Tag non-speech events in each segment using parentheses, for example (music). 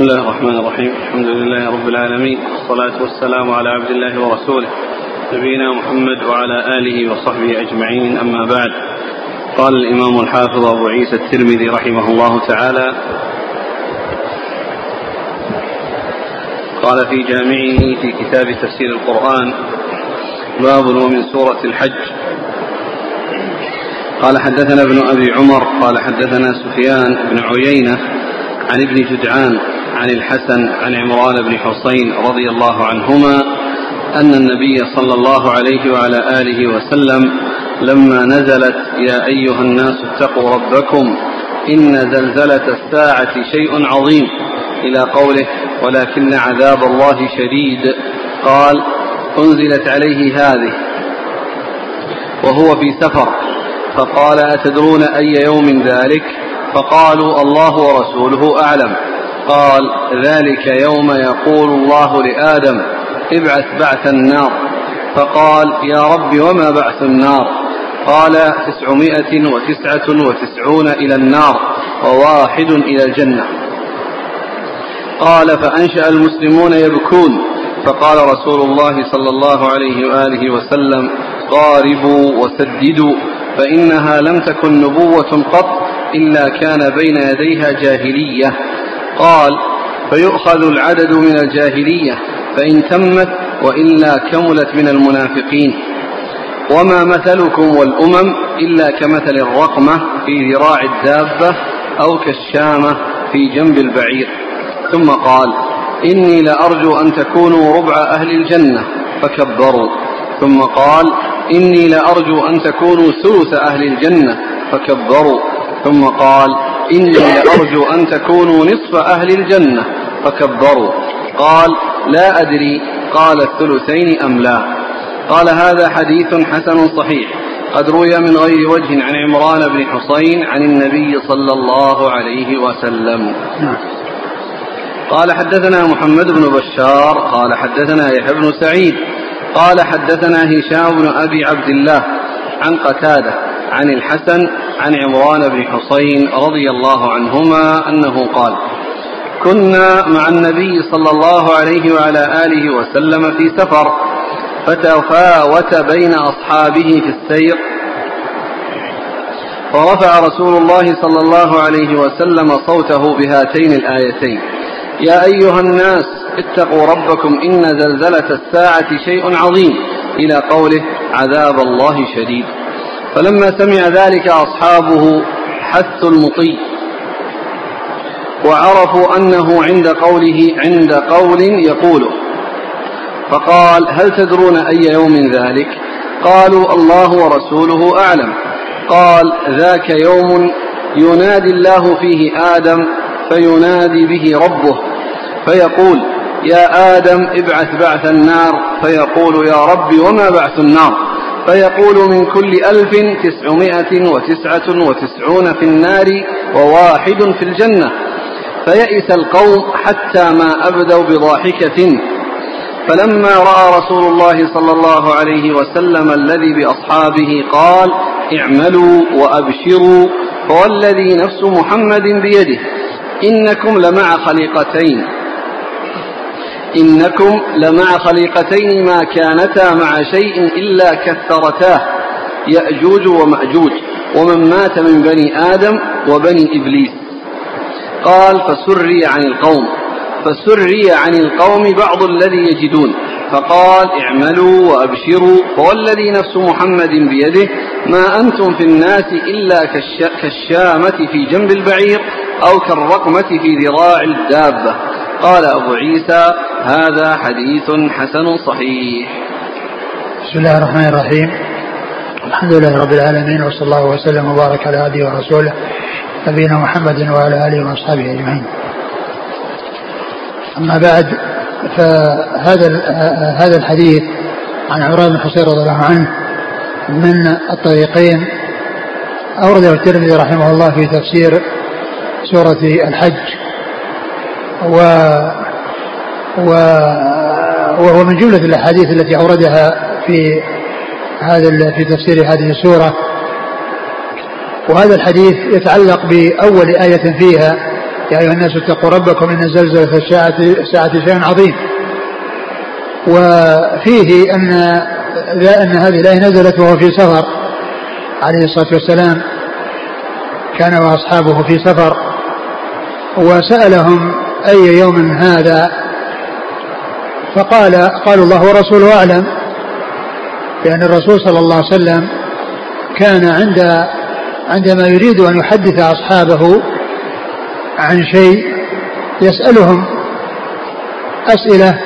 بسم الله الرحمن الرحيم. الحمد لله رب العالمين. والصلاة والسلام على عبد الله ورسوله. نبينا محمد وعلى آله وصحبه أجمعين. أما بعد قال الإمام الحافظ أبو عيسى الترمذي رحمه الله تعالى قال في جامعه في كتاب تفسير القرآن باب ومن سورة الحج. قال حدثنا ابن أبي عمر قال حدثنا سفيان بن عيينة عن ابن جدعان عن الحسن عن عمران بن حصين رضي الله عنهما أن النبي صلى الله عليه وعلى آله وسلم لما نزلت يا أيها الناس اتقوا ربكم إن زلزلة الساعة شيء عظيم إلى قوله ولكن عذاب الله شديد قال أنزلت عليه هذه وهو في سفر فقال أتدرون أي يوم ذلك فقالوا الله ورسوله أعلم قال ذلك يوم يقول الله لآدم ابعث بعث النار. فقال يا رب وما بعث النار؟ قال تسعمائة وتسعة وتسعون إلى النار وواحد إلى الجنة. قال فأنشأ المسلمون يبكون. فقال رسول الله صلى الله عليه وآله وسلم قاربوا وسددوا فإنها لم تكن نبوة قط إلا كان بين يديها جاهلية. قال فيؤخذ العدد من الجاهلية فإن تمت وإلا كملت من المنافقين. وما مثلكم والأمم إلا كمثل الرقمة في ذراع الدابة أو كالشامة في جنب البعير. ثم قال إني لأرجو أن تكونوا ربع أهل الجنة فكبروا. ثم قال إني لأرجو أن تكونوا ثلث أهل الجنة فكبروا. ثم قال إني لأرجو أن تكونوا نصف أهل الجنة. فكبروا. قال لا أدري قال الثلثين أم لا. قال هذا حديث حسن صحيح. قد روي من غير وجه عن عمران بن حصين عن النبي صلى الله عليه وسلم. قال حدثنا محمد بن بشار. قال حدثنا يحيى بن سعيد. قال حدثنا هشام بن أبي عبد الله عن قتادة عن الحسن عن عمران بن حصين رضي الله عنهما أنه قال كنا مع النبي صلى الله عليه وعلى آله وسلم في سفر فتفاوت بين أصحابه في السير فرفع رسول الله صلى الله عليه وسلم صوته بهاتين الآيتين يا أيها الناس اتقوا ربكم إن زلزلة الساعة شيء عظيم إلى قوله عذاب الله شديد. فلما سمع ذلك أصحابه حثوا المطي وعرفوا أنه عند قوله عند قول يقوله. فقال هل تدرون أي يوم ذلك؟ قالوا الله ورسوله أعلم. قال ذاك يوم ينادي الله فيه آدم فينادي به ربه فيقول يا آدم ابعث بعث النار فيقول يا رب وما بعث النار؟ فيقول من كل ألف تسعمائة وتسعة وتسعون في النار وواحد في الجنة. فيئس القوم حتى ما أبدوا بضاحكة. فلما رأى رسول الله صلى الله عليه وسلم الذي بأصحابه قال اعملوا وأبشروا فوالذي نفس محمد بيده إنكم لمع خليقتين. إنكم لمع خليقتين ما كانتا مع شيء إلا كثرتاه يأجوج ومأجوج ومن مات من بني آدم وبني إبليس. قال فسري عن القوم فسري عن القوم بعض الذي يجدون. فقال اعملوا وأبشروا فوالذي نفس محمد بيده ما أنتم في الناس إلا كالشامة في جنب البعير أو كالرقمة في ذراع الدابة. قال أبو عيسى هذا حديث حسن صحيح. بسم الله الرحمن الرحيم. الحمد لله رب العالمين وصلى الله وسلم وبارك على عبده ورسوله نبينا محمد وعلى آله وأصحابه أجمعين. أما بعد فهذا هذا الحديث عن عمران بن حصين رضي الله عنه من الطريقين أورده الترمذي رحمه الله في تفسير سورة الحج و و وهو من جملة الأحاديث التي أوردها في هذا في تفسير هذه السورة. وهذا الحديث يتعلق بأول آية فيها يا أيها الناس اتقوا ربكم إن زلزلة الساعة الساعة شيء عظيم. وفيه أن أن هذه الآية نزلت وهو في سفر. عليه الصلاة والسلام كان وأصحابه في سفر. وسألهم أي يوم هذا. فقال قالوا الله ورسوله أعلم لأن الرسول صلى الله عليه وسلم كان عند عندما يريد أن يحدث أصحابه عن شيء يسألهم أسئلة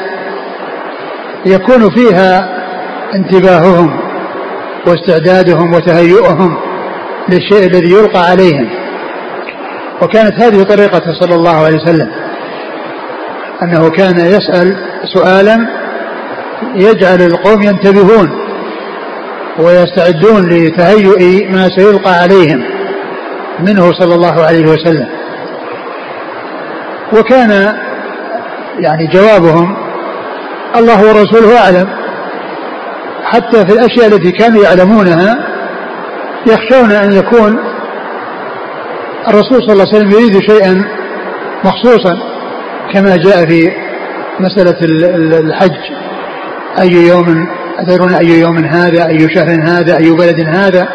يكون فيها انتباههم واستعدادهم وتهيؤهم للشيء الذي يلقى عليهم. وكانت هذه طريقته صلى الله عليه وسلم أنه كان يسأل سؤالا يجعل القوم ينتبهون ويستعدون لتهيؤ ما سيلقى عليهم منه صلى الله عليه وسلم. وكان يعني جوابهم الله ورسوله أعلم. حتى في الأشياء التي كانوا يعلمونها يخشون أن يكون الرسول صلى الله عليه وسلم يريد شيئا مخصوصا كما جاء في مسألة الحج. أي يوم أتدرون أي يوم هذا أي شهر هذا أي بلد هذا؟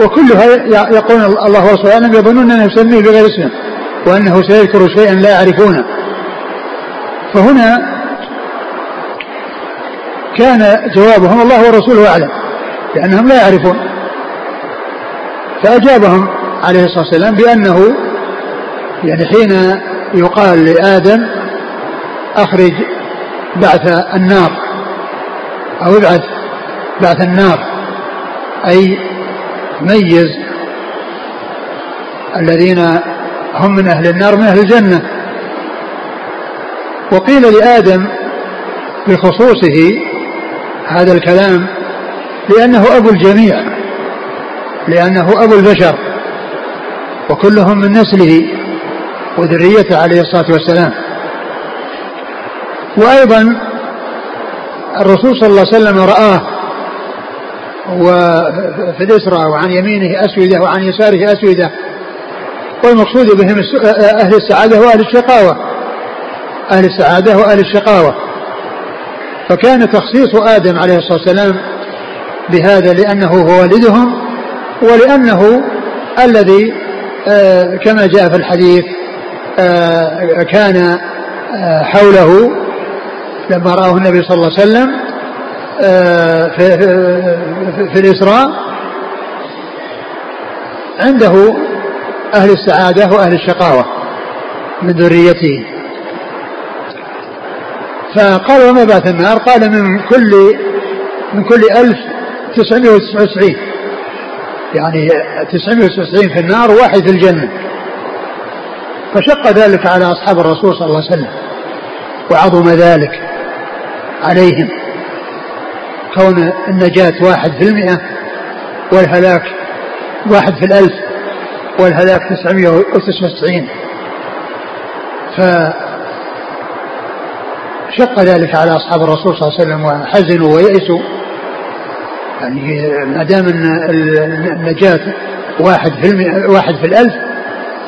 وكلها يقول الله ورسوله أعلم يظنون أنه يسميه بغير اسمه وأنه سيذكر شيئا لا يعرفونه. فهنا كان جوابهم الله ورسوله أعلم لأنهم لا يعرفون. فأجابهم عليه الصلاة والسلام بأنه يعني حين يقال لآدم أخرج بعث النار أو ابعث بعث النار أي ميز الذين هم من أهل النار من أهل الجنة. وقيل لآدم بخصوصه هذا الكلام لأنه أبو الجميع لأنه أبو البشر وكلهم من نسله وذريته عليه الصلاة والسلام. وأيضا الرسول صلى الله عليه وسلم رآه وفي الإسراء وعن يمينه أسودة وعن يساره أسودة. والمقصود بهم أهل السعادة وأهل الشقاوة. أهل السعادة وأهل الشقاوة. فكان تخصيص آدم عليه الصلاة والسلام بهذا لأنه هو والدهم ولأنه الذي آه كما جاء في الحديث آه كان آه حوله لما رآه النبي صلى الله عليه وسلم في, في, في الإسراء عنده أهل السعادة وأهل الشقاوة من ذريته. فقال وما بات النار؟ قال من كل من كل ألف تسعمائة وتسعة وتسعين. يعني تسعمائة وتسعة وتسعين في النار وواحد في الجنة. فشق ذلك على أصحاب الرسول صلى الله عليه وسلم وعظم ذلك عليهم. كون النجاة واحد في المئة والهلاك واحد في الألف والهلاك تسعمائة وتسعة وتسعين. شق ذلك على أصحاب الرسول صلى الله عليه وسلم وحزنوا ويئسوا. يعني ما دام النجاة واحد في واحد في الألف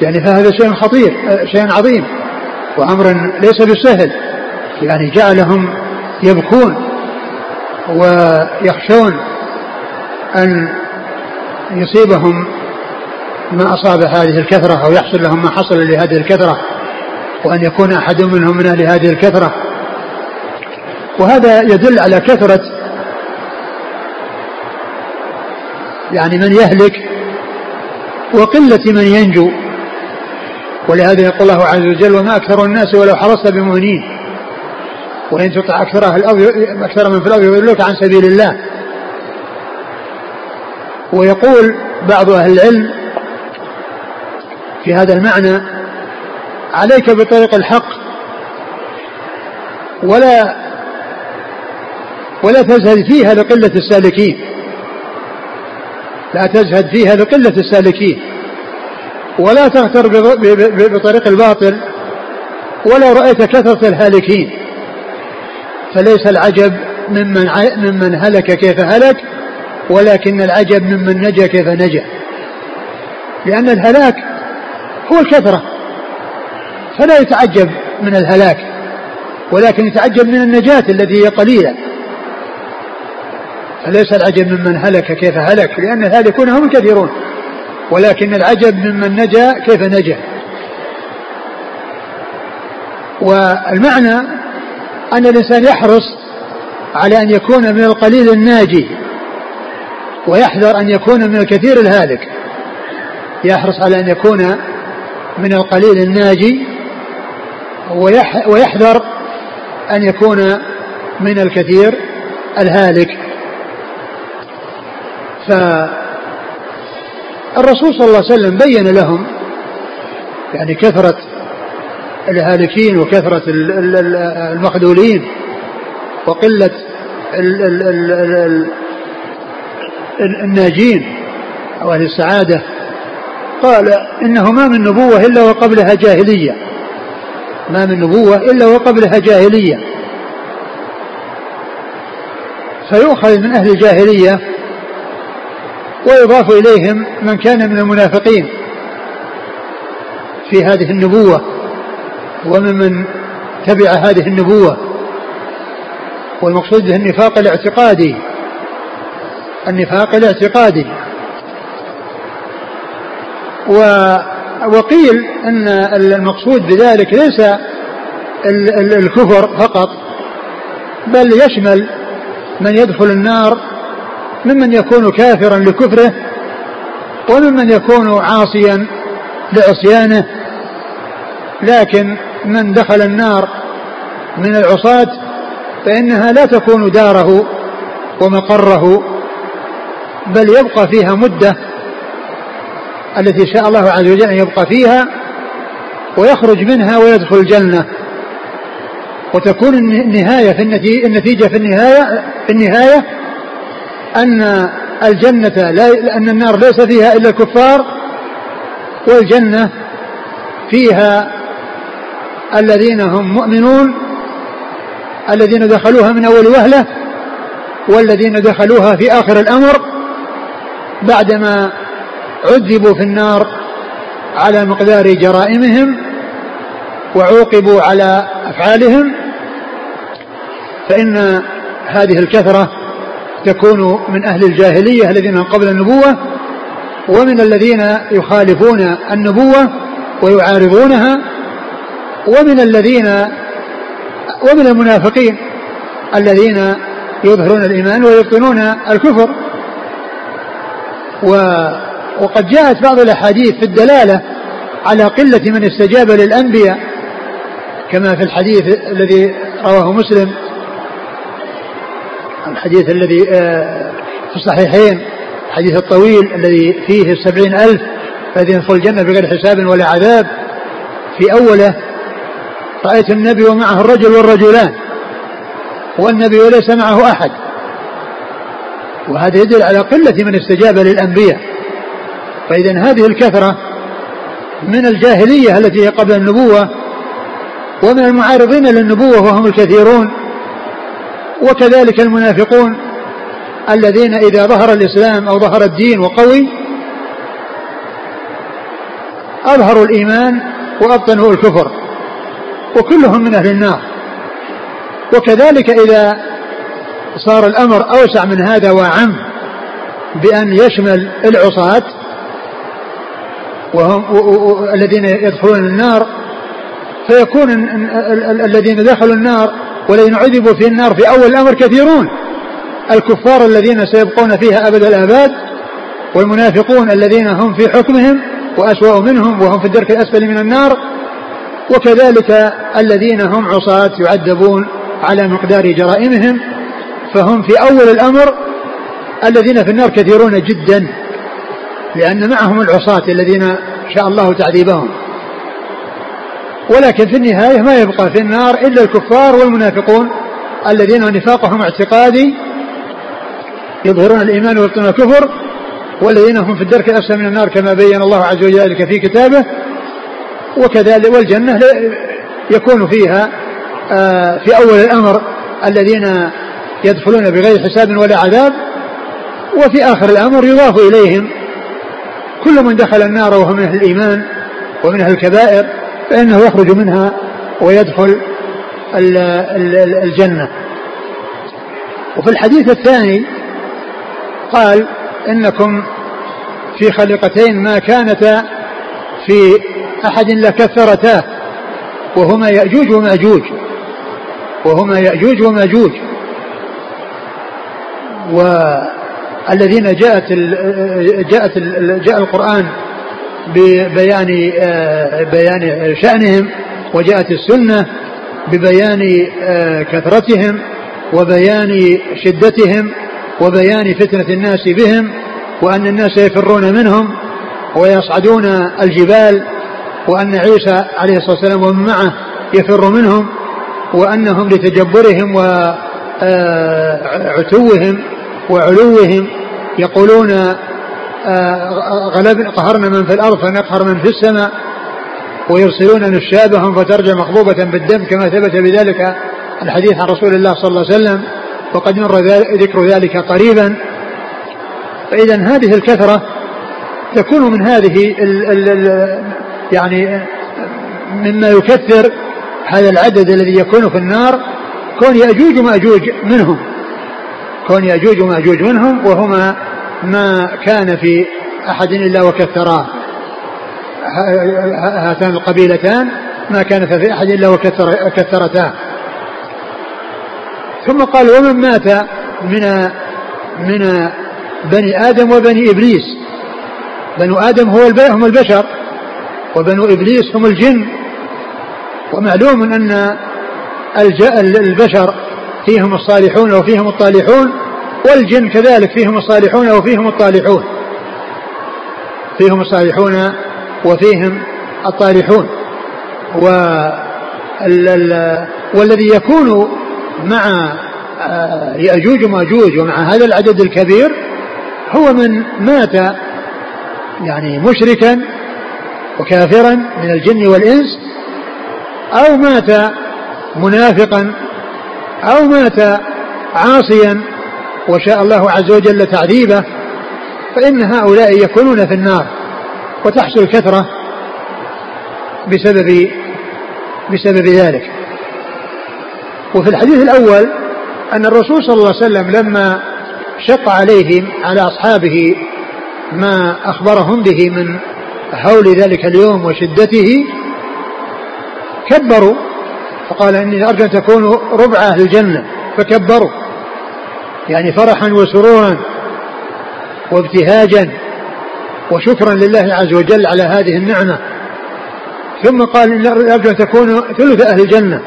يعني فهذا شيء خطير شيء عظيم وأمر ليس بالسهل. يعني جعلهم يبكون ويخشون أن يصيبهم ما أصاب هذه الكثرة أو يحصل لهم ما حصل لهذه الكثرة وأن يكون أحد منهم من أهل هذه الكثرة. وهذا يدل على كثرة يعني من يهلك وقلة من ينجو. ولهذا يقول الله عز وجل وما أكثر الناس ولو حرصت بمؤمنين وإن تطع أكثر أهل الأرض أكثر من في الأرض يضلوك عن سبيل الله. ويقول بعض أهل العلم في هذا المعنى عليك بطريق الحق ولا ولا تزهد فيها لقلة السالكين. لا تزهد فيها لقلة السالكين. ولا تغتر بطريق الباطل. ولو رأيت كثرة الهالكين. فليس العجب ممن ممن هلك كيف هلك ولكن العجب ممن نجا كيف نجا. لأن الهلاك هو الكثرة فلا يتعجب من الهلاك ولكن يتعجب من النجاة التي هي قليلة. فليس العجب ممن هلك كيف هلك؟ لأن الهالكون هم الكثيرون ولكن العجب ممن نجا كيف نجا. والمعنى أن الإنسان يحرص على أن يكون من القليل الناجي ويحذر أن يكون من الكثير الهالك. يحرص على أن يكون من القليل الناجي ويحذر أن يكون من الكثير الهالك. فالرسول صلى الله عليه وسلم بين لهم يعني كثرة الهالكين وكثرة المخذولين وقلة الناجين أو أهل السعادة. قال إنه ما من نبوة إلا وقبلها جاهلية. ما من نبوة إلا وقبلها جاهلية. فيؤخذ من أهل الجاهلية ويضاف إليهم من كان من المنافقين في هذه النبوة وممن تبع هذه النبوة. والمقصود به النفاق الاعتقادي. النفاق الاعتقادي. وقيل أن المقصود بذلك ليس الكفر فقط بل يشمل من يدخل النار ممن يكون كافرا لكفره وممن يكون عاصيا لعصيانه. لكن من دخل النار من العصاة فإنها لا تكون داره ومقره بل يبقى فيها مدة التي شاء الله عز وجل أن يبقى فيها ويخرج منها ويدخل الجنة. وتكون النهاية في النتيجة في النهاية في النهاية أن الجنة لا أن النار ليس فيها إلا الكفار والجنة فيها الذين هم مؤمنون الذين دخلوها من أول وهلة والذين دخلوها في آخر الأمر بعدما عذبوا في النار على مقدار جرائمهم وعوقبوا على أفعالهم فإن هذه الكثرة تكون من أهل الجاهلية الذين قبل النبوة ومن الذين يخالفون النبوة ويعارضونها ومن الذين ومن المنافقين الذين يظهرون الإيمان ويبطنون الكفر. و وقد جاءت بعض الأحاديث في الدلالة على قلة من استجاب للأنبياء كما في الحديث الذي رواه مسلم الحديث الذي آه، في الصحيحين الحديث الطويل الذي فيه السبعين ألف الذين يدخل الجنة بغير حساب ولا عذاب. في أوله رأيت النبي ومعه الرجل والرجلان والنبي وليس معه أحد. وهذا يدل على قلة من استجاب للأنبياء. فإذا هذه الكثرة من الجاهلية التي هي قبل النبوة ومن المعارضين للنبوة وهم الكثيرون وكذلك المنافقون الذين إذا ظهر الإسلام أو ظهر الدين وقوي أظهروا الإيمان وأبطنوا الكفر وكلهم من أهل النار. وكذلك إذا صار الأمر أوسع من هذا وأعم بأن يشمل العصاة وهم الذين يدخلون النار فيكون الذين دخلوا النار والذين عذبوا في النار في أول الأمر كثيرون. الكفار الذين سيبقون فيها أبد الآباد والمنافقون الذين هم في حكمهم وأسوأ منهم وهم في الدرك الأسفل من النار. وكذلك الذين هم عصاة يعذبون على مقدار جرائمهم فهم في أول الأمر الذين في النار كثيرون جدا. لأن معهم العصاة الذين شاء الله تعذيبهم ولكن في النهاية ما يبقى في النار إلا الكفار والمنافقون الذين نفاقهم اعتقادي يظهرون الإيمان ويبطنون الكفر والذين هم في الدرك الأسفل من النار كما بين الله عز وجل في كتابه. وكذلك والجنة يكون فيها آه، في أول الأمر الذين يدخلون بغير حساب ولا عذاب وفي آخر الأمر يضاف إليهم كل من دخل النار وهو من أهل الإيمان ومن أهل الكبائر فإنه يخرج منها ويدخل الجنة. وفي الحديث الثاني قال إنكم في خليقتين ما كانتا في أحد لكثرتا وهما يأجوج ومأجوج وهما يأجوج ومأجوج. والذين جاءت جاءت جاء القرآن ببيان بيان شأنهم وجاءت السنة ببيان كثرتهم وبيان شدتهم وبيان فتنة الناس بهم وأن الناس يفرون منهم ويصعدون الجبال وأن عيسى عليه الصلاة والسلام ومن معه يفر منهم وأنهم لتجبرهم وعتوهم وعلوهم يقولون آه، غلب قهرنا من في الأرض فنقهر من في السماء ويرسلون نشابهم فترجع مخبوبة بالدم كما ثبت بذلك الحديث عن رسول الله صلى الله عليه وسلم وقد مر ذكر ذلك قريبا. فإذا هذه الكثرة تكون من هذه ال ال ال يعني مما يكثر هذا العدد الذي يكون في النار كون يأجوج ومأجوج منهم. كون يأجوج ومأجوج منهم وهما ما كان في أحد إلا وكثراه هاتان القبيلتان ما كان في أحد إلا وكثرتاه ثم قال ومن مات من من بني آدم وبني إبليس. بنو آدم هو هم البشر وبنو إبليس هم الجن. ومعلوم أن البشر فيهم الصالحون وفيهم الطالحون والجن كذلك فيهم الصالحون وفيهم الطالحون. فيهم الصالحون وفيهم الطالحون. و والذي يكون مع آه، يأجوج ومأجوج ومع هذا العدد الكبير هو من مات يعني مشركا وكافرا من الجن والإنس أو مات منافقا أو مات عاصيا وشاء الله عز وجل تعذيبه فإن هؤلاء يكونون في النار وتحصل الكثرة بسبب بسبب ذلك. وفي الحديث الأول أن الرسول صلى الله عليه وسلم لما شق عليهم على أصحابه ما أخبرهم به من هول ذلك اليوم وشدته كبروا فقال إني أرجو أن تكونوا ربع أهل الجنة فكبروا يعني فرحا وسرورا وابتهاجا وشكرا لله عز وجل على هذه النعمة. ثم قال إن أرجو أن تكونوا ثلث أهل الجنة.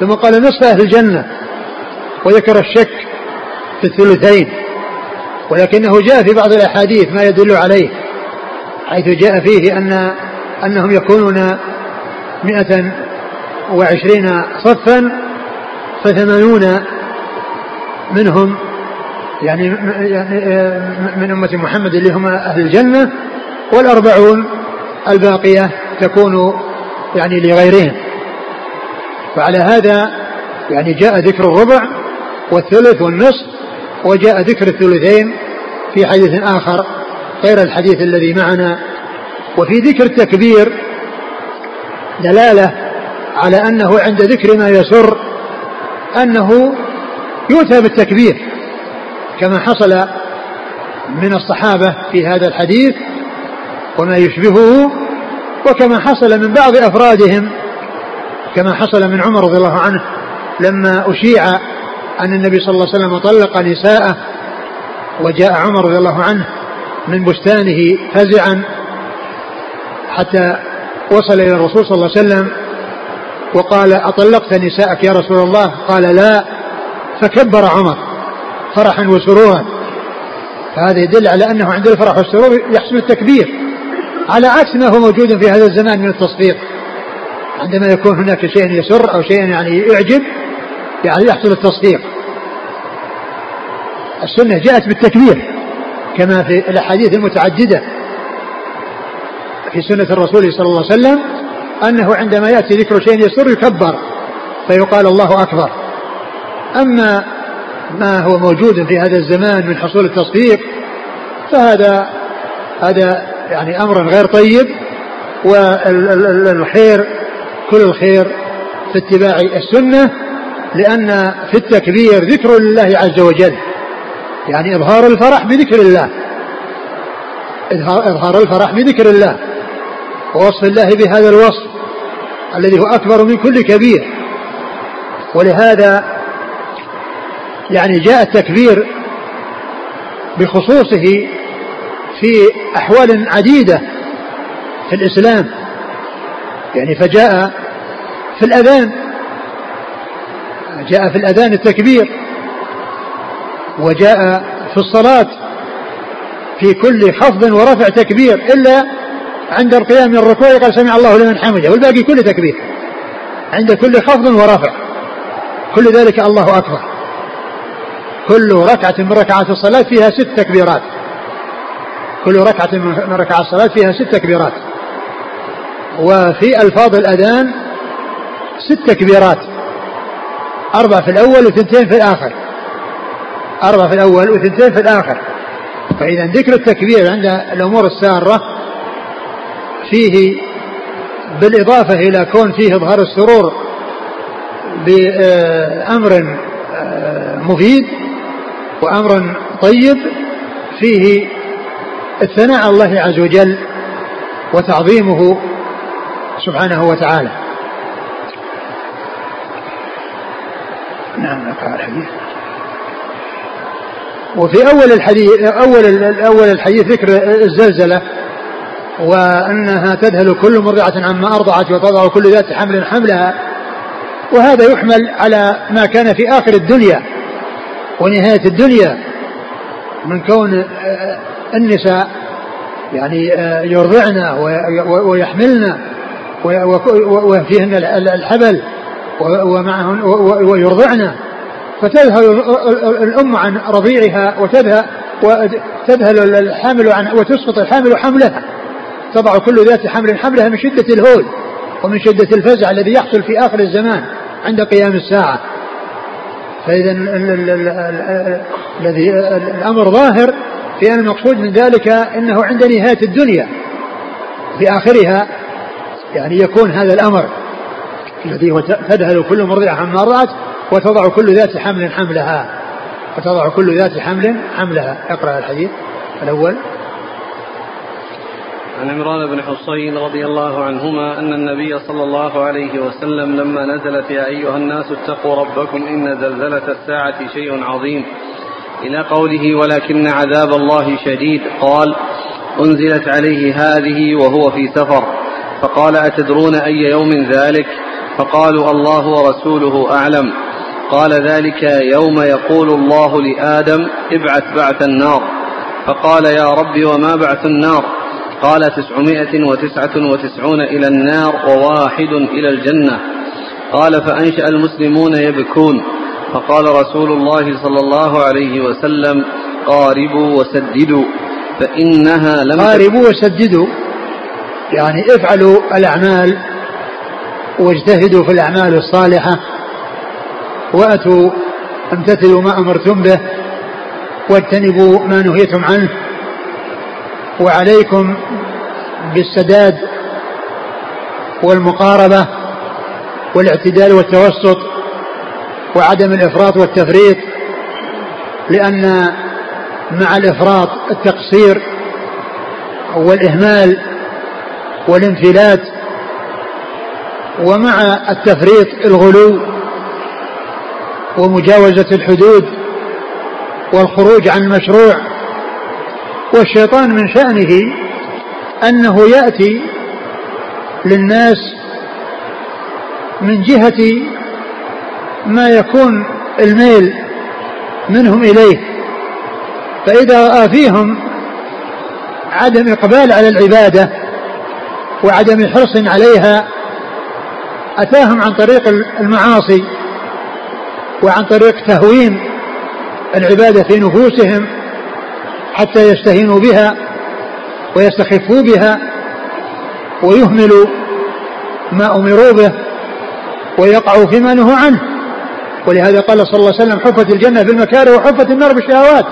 ثم قال نصف أهل الجنة. وذكر الشك في الثلثين. ولكنه جاء في بعض الأحاديث ما يدل عليه حيث جاء فيه أن أنهم يكونون مئة وعشرين صفا فثمانون منهم يعني من أمة محمد اللي هم أهل الجنة والأربعون الباقية تكون يعني لغيرهم. فعلى هذا يعني جاء ذكر الربع والثلث والنصف وجاء ذكر الثلثين في حديث آخر غير الحديث الذي معنا. وفي ذكر التكبير دلالة على أنه عند ذكر ما يسر أنه يؤتى بالتكبير كما حصل من الصحابة في هذا الحديث وما يشبهه وكما حصل من بعض أفرادهم كما حصل من عمر رضي الله عنه لما أشيع أن النبي صلى الله عليه وسلم طلق نساءه وجاء عمر رضي الله عنه من بستانه فزعا حتى وصل إلى الرسول صلى الله عليه وسلم وقال أطلقت نساءك يا رسول الله؟ قال لا. فكبر عمر فرحا وسرورا. فهذا يدل على أنه عند الفرح والسرور يحصل التكبير. على عكس ما هو موجود في هذا الزمان من التصفيق. عندما يكون هناك شيء يسر أو شيء يعني يعجب يعني يحصل التصفيق. السنة جاءت بالتكبير كما في الأحاديث المتعددة. في سنة الرسول صلى الله عليه وسلم أنه عندما يأتي ذكر شيء يسر يكبر فيقال الله أكبر. أما ما هو موجود في هذا الزمان من حصول التصفيق فهذا هذا يعني أمر غير طيب والخير كل الخير في اتباع السنة لأن في التكبير ذكر لله عز وجل. يعني إظهار الفرح بذكر الله. إظهار الفرح بذكر الله. ووصف الله بهذا الوصف الذي هو أكبر من كل كبير. ولهذا يعني جاء التكبير بخصوصه في أحوال عديدة في الإسلام. يعني فجاء في الأذان جاء في الأذان التكبير وجاء في الصلاة في كل خفض ورفع تكبير إلا عند القيام من الركوع قال سمع الله لمن حمده والباقي كله تكبير. عند كل خفض ورفع. كل ذلك الله أكبر. كل ركعة من ركعات الصلاة فيها ست تكبيرات. كل ركعة من ركعات الصلاة فيها ست تكبيرات. وفي ألفاظ الأذان ست تكبيرات. أربع في الأول وثنتين في الآخر. أربع في الأول وثنتين في الآخر. فإذا ذكر التكبير عند الأمور السارة فيه بالإضافة إلى كون فيه إظهار السرور بأمر آه، مفيد وأمر طيب فيه الثناء على الله عز وجل وتعظيمه سبحانه وتعالى. نعم الحديث. وفي أول الحديث أول أول الحديث ذكر الزلزلة. وأنها تذهل كل مرضعة عما أرضعت وتضع كل ذات حمل حملها. وهذا يحمل على ما كان في آخر الدنيا ونهاية الدنيا. من كون النساء يعني يرضعن ويحملن وفيهن الحبل ومعهن ويرضعن. فتذهل الأم عن رضيعها وتذهل وتذهل الحامل عن وتسقط الحامل حملها. تضع كل ذات حمل حملها من شدة الهول ومن شدة الفزع الذي يحصل في آخر الزمان عند قيام الساعة. فإذا الذي الأمر ظاهر في أن المقصود من ذلك أنه عند نهاية الدنيا. في آخرها يعني يكون هذا الأمر الذي هو تذهل كل مرضعة عما رأت وتضع كل ذات حمل حملها. وتضع كل ذات حمل حملها. اقرأ الحديث الأول. عن عمران بن حصين رضي الله عنهما أن النبي صلى الله عليه وسلم لما نزلت يا أيها الناس اتقوا ربكم إن زلزلة الساعة شيء عظيم. إلى قوله ولكن عذاب الله شديد قال أنزلت عليه هذه وهو في سفر. فقال أتدرون أي يوم ذلك؟ فقالوا الله ورسوله أعلم. قال ذلك يوم يقول الله لآدم ابعث بعث النار. فقال يا رب وما بعث النار؟ قال تسعمائة وتسعة وتسعون إلى النار وواحد إلى الجنة. قال فأنشأ المسلمون يبكون. فقال رسول الله صلى الله عليه وسلم قاربوا وسددوا فإنها لم قاربوا وسددوا. يعني افعلوا الأعمال واجتهدوا في الأعمال الصالحة وأتوا امتثلوا ما أمرتم به واجتنبوا ما نهيتم عنه. وعليكم بالسداد والمقاربة والاعتدال والتوسط وعدم الإفراط والتفريط لأن مع الإفراط التقصير والإهمال والانفلات ومع التفريط الغلو ومجاوزة الحدود والخروج عن المشروع والشيطان من شأنه أنه يأتي للناس من جهة ما يكون الميل منهم إليه فإذا رأى فيهم عدم إقبال على العبادة وعدم حرص عليها أتاهم عن طريق المعاصي وعن طريق تهوين العبادة في نفوسهم حتى يستهينوا بها ويستخفوا بها ويهملوا ما أمروا به ويقعوا فيما نهوا عنه. ولهذا قال صلى الله عليه وسلم حفت الجنة بالمكاره وحفت النار بالشهوات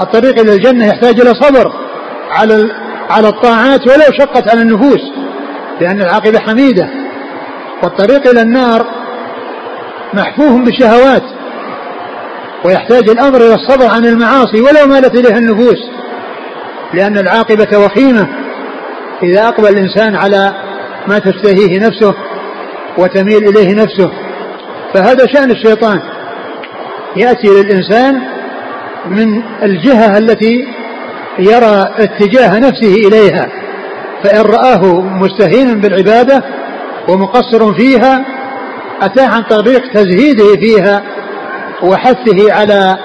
الطريق إلى الجنة يحتاج إلى صبر على على الطاعات ولو شقت على النفوس لأن العاقبة حميدة. والطريق إلى النار محفوف بالشهوات. ويحتاج الأمر إلى الصبر عن المعاصي ولو مالت إليها النفوس. لأن العاقبة وخيمة. إذا أقبل الإنسان على ما تشتهيه نفسه وتميل إليه نفسه فهذا شأن الشيطان. يأتي للإنسان من الجهة التي يرى اتجاه نفسه إليها فإن رآه مستهينا بالعبادة ومقصر فيها أتاه عن طريق تزهيده فيها وحثه على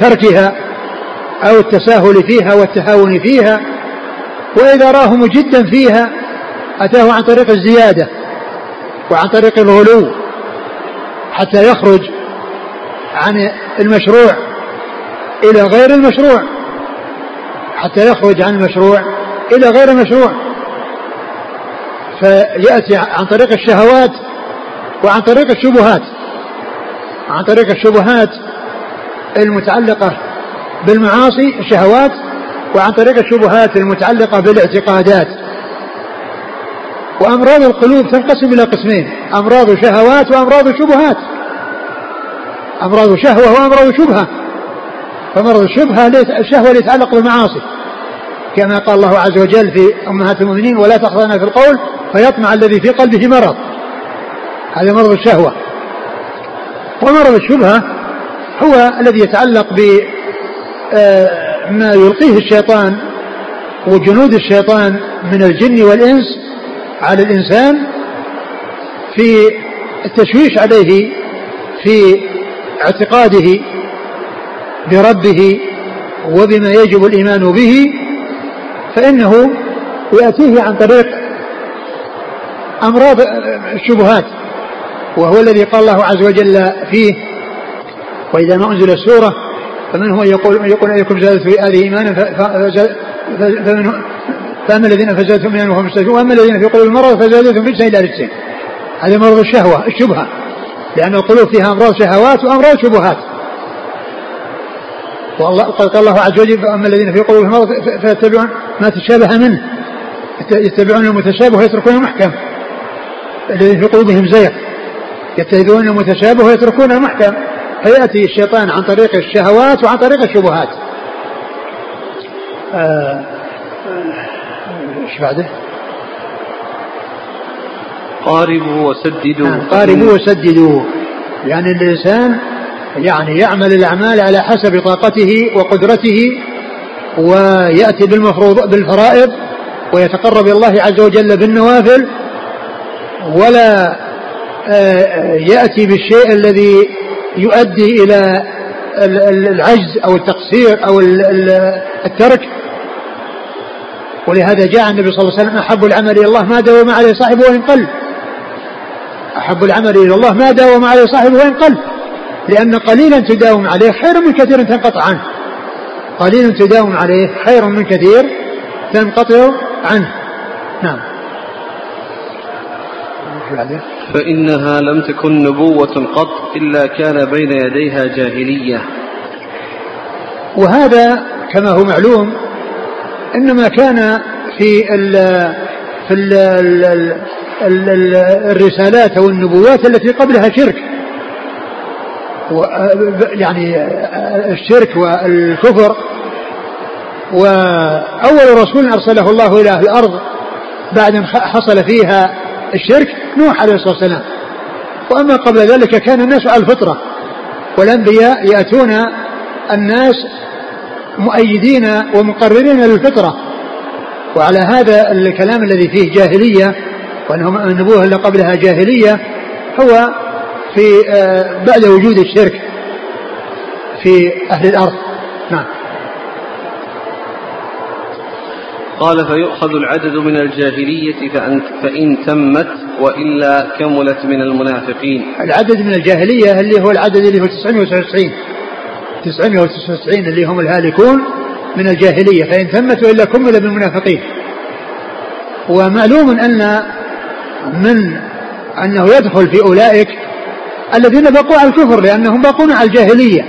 تركها أو التساهل فيها والتهاون فيها. وإذا راه مجدا فيها أتاه عن طريق الزيادة وعن طريق الغلو حتى يخرج عن المشروع إلى غير المشروع حتى يخرج عن المشروع إلى غير المشروع. فيأتي عن طريق الشهوات وعن طريق الشبهات. عن طريق الشبهات المتعلقة بالمعاصي الشهوات وعن طريق الشبهات المتعلقة بالاعتقادات. وأمراض القلوب تنقسم إلى قسمين أمراض شهوات وأمراض شبهات. أمراض شهوة وأمراض شبهة. فمرض الشبهة الشهوة اللي يتعلق بالمعاصي. كما قال الله عز وجل في أمهات المؤمنين ولا تخضعن في القول فيطمع الذي في قلبه مرض. هذا مرض الشهوة. ومرض الشبهة هو الذي يتعلق ب آه، يلقيه الشيطان وجنود الشيطان من الجن والإنس على الإنسان في التشويش عليه في اعتقاده بربه وبما يجب الإيمان به فإنه يأتيه عن طريق أمراض الشبهات وهو الذي قال الله عز وجل فيه وإذا ما أنزل السورة فمن هو يقول يقول أيكم زادت في هذه إيمانا فأما الذين فزادتهم إيمانا وهم مستشركون وأما الذين في قلوبهم مرض فزادتهم رجسا إلى رجسين هذا مرض الشهوة الشبهة. لأن القلوب فيها أمراض شهوات وأمراض شبهات. والله قال الله عز وجل فأما الذين في قلوبهم مرض فيتبعون ما تشابه منه. يتبعون المتشابه ويتركون المحكم. الذين في قلوبهم زيغ. يتخذون المتشابه ويتركون المحكم. فيأتي الشيطان عن طريق الشهوات وعن طريق الشبهات. آه، إيش بعده؟ قاربوا وسددوا. نعم قاربوا وسددوا. يعني الإنسان يعني يعمل الأعمال على حسب طاقته وقدرته ويأتي بالمفروض بالفرائض ويتقرب إلى الله عز وجل بالنوافل ولا آه، يأتي بالشيء الذي يؤدي إلى العجز أو التقصير أو الترك. ولهذا جاء النبي صلى الله عليه وسلم أحب العمل إلى الله ما داوم عليه صاحبه وإن قل. أحب العمل إلى الله ما داوم عليه صاحبه وإن قل. لأن قليلا تداوم عليه خير من كثير تنقطع عنه. قليل تداوم عليه خير من كثير تنقطع عنه. نعم. فإنها لم تكن نبوة قط إلا كان بين يديها جاهلية. وهذا كما هو معلوم إنما كان في ال في ال ال ال الرسالات أو النبوات التي قبلها شرك. يعني الشرك والكفر. وأول رسول أرسله الله إلى أهل الأرض بعد أن حصل فيها الشرك نوح عليه الصلاة والسلام. وأما قبل ذلك كان الناس على الفطرة والأنبياء يأتون الناس مؤيدين ومقررين للفطرة. وعلى هذا الكلام الذي فيه جاهلية وأنه النبوة اللي قبلها جاهلية هو في آه، بعد وجود الشرك في أهل الأرض. نعم. قال فيؤخذ العدد من الجاهلية فأن, فإن تمت وإلا كملت من المنافقين. العدد من الجاهلية اللي هو العدد اللي هو 999 999 اللي هم الهالكون من الجاهلية. فإن تمت وإلا كمل من المنافقين. ومعلوم أن من أنه يدخل في أولئك الذين بقوا على الكفر لأنهم باقون على الجاهلية.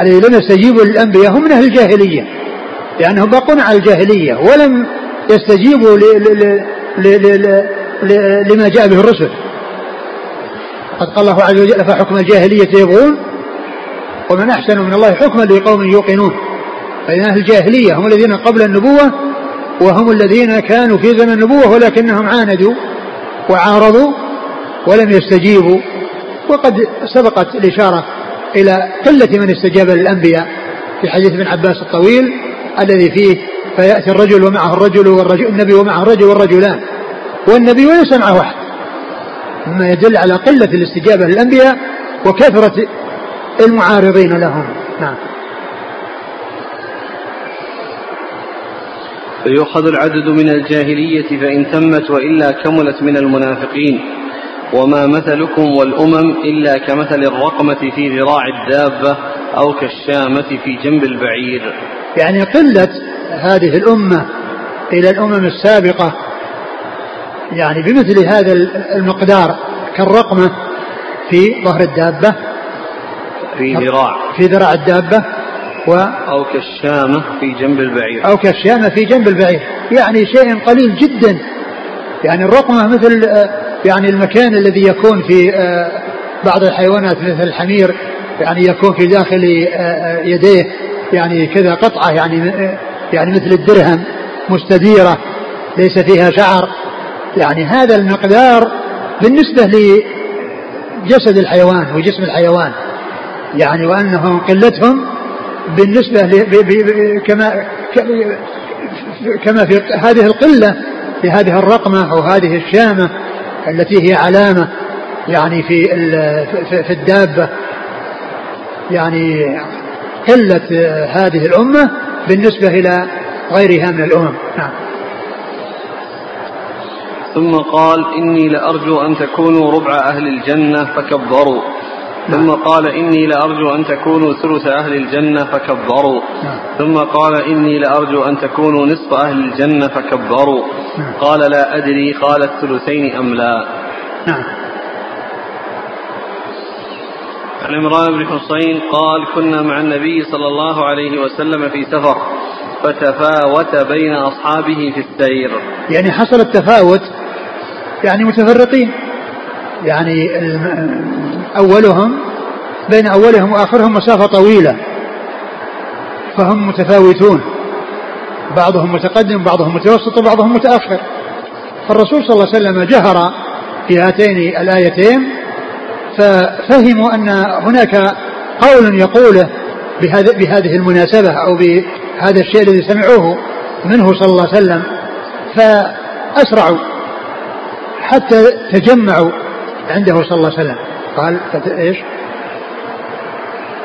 الذين لم يستجيبوا للأنبياء هم من أهل الجاهلية. لأنهم باقون على الجاهلية ولم يستجيبوا لما جاء به الرسل. قد قال الله عز وجل فحكم الجاهلية يبغون؟ ومن أحسن من الله حكما لقوم يوقنون. فإن أهل الجاهلية هم الذين قبل النبوة وهم الذين كانوا في زمن النبوة ولكنهم عاندوا وعارضوا ولم يستجيبوا. وقد سبقت الإشارة إلى قلة من استجاب للأنبياء في حديث ابن عباس الطويل. الذي فيه فيأتي الرجل ومعه الرجل والرجل النبي ومعه الرجل والرجلان والنبي وليس معه أحد. مما يدل على قلة الاستجابة للأنبياء وكثرة المعارضين لهم. نعم. فيؤخذ العدد من الجاهلية فإن تمت وإلا كملت من المنافقين. وما مثلكم والأمم إلا كمثل الرقمة في ذراع الدابة أو كالشامة في جنب البعير. يعني قلة هذه الأمة إلى الأمم السابقة. يعني بمثل هذا المقدار كالرقمة في ظهر الدابة في ذراع. في ذراع الدابة و أو كالشامة في جنب البعير. أو كالشامة في جنب البعير. يعني شيء قليل جدا. يعني الرقمة مثل يعني المكان الذي يكون في آه، بعض الحيوانات مثل الحمير يعني يكون في داخل آه، آه، يديه. يعني كذا قطعة يعني يعني مثل الدرهم مستديرة ليس فيها شعر. يعني هذا المقدار بالنسبة لجسد الحيوان وجسم الحيوان. يعني وأنهم قلتهم بالنسبة كما كما في هذه القلة في هذه الرقمة أو هذه الشامة التي هي علامة يعني في في الدابة. يعني قلة هذه الأمة بالنسبة إلى غيرها من الأمم. نعم. ثم قال إني لأرجو أن تكونوا ربع أهل الجنة فكبروا. ثم نعم. قال إني لأرجو أن تكونوا ثلث أهل الجنة فكبروا. نعم. ثم قال إني لأرجو أن تكونوا نصف أهل الجنة فكبروا. نعم. قال لا أدري قال الثلثين أم لا. نعم. عن عمران بن حصين قال كنا مع النبي صلى الله عليه وسلم في سفر فتفاوت بين أصحابه في السير. يعني حصل التفاوت يعني متفرقين. يعني أولهم بين أولهم وآخرهم مسافة طويلة فهم متفاوتون. بعضهم متقدم بعضهم متوسط وبعضهم متأخر. فالرسول صلى الله عليه وسلم جهر في هاتين الآيتين ففهموا أن هناك قول يقوله بهذه المناسبة أو بهذا الشيء الذي سمعوه منه صلى الله عليه وسلم فأسرعوا حتى تجمعوا عنده صلى الله عليه وسلم قال إيش؟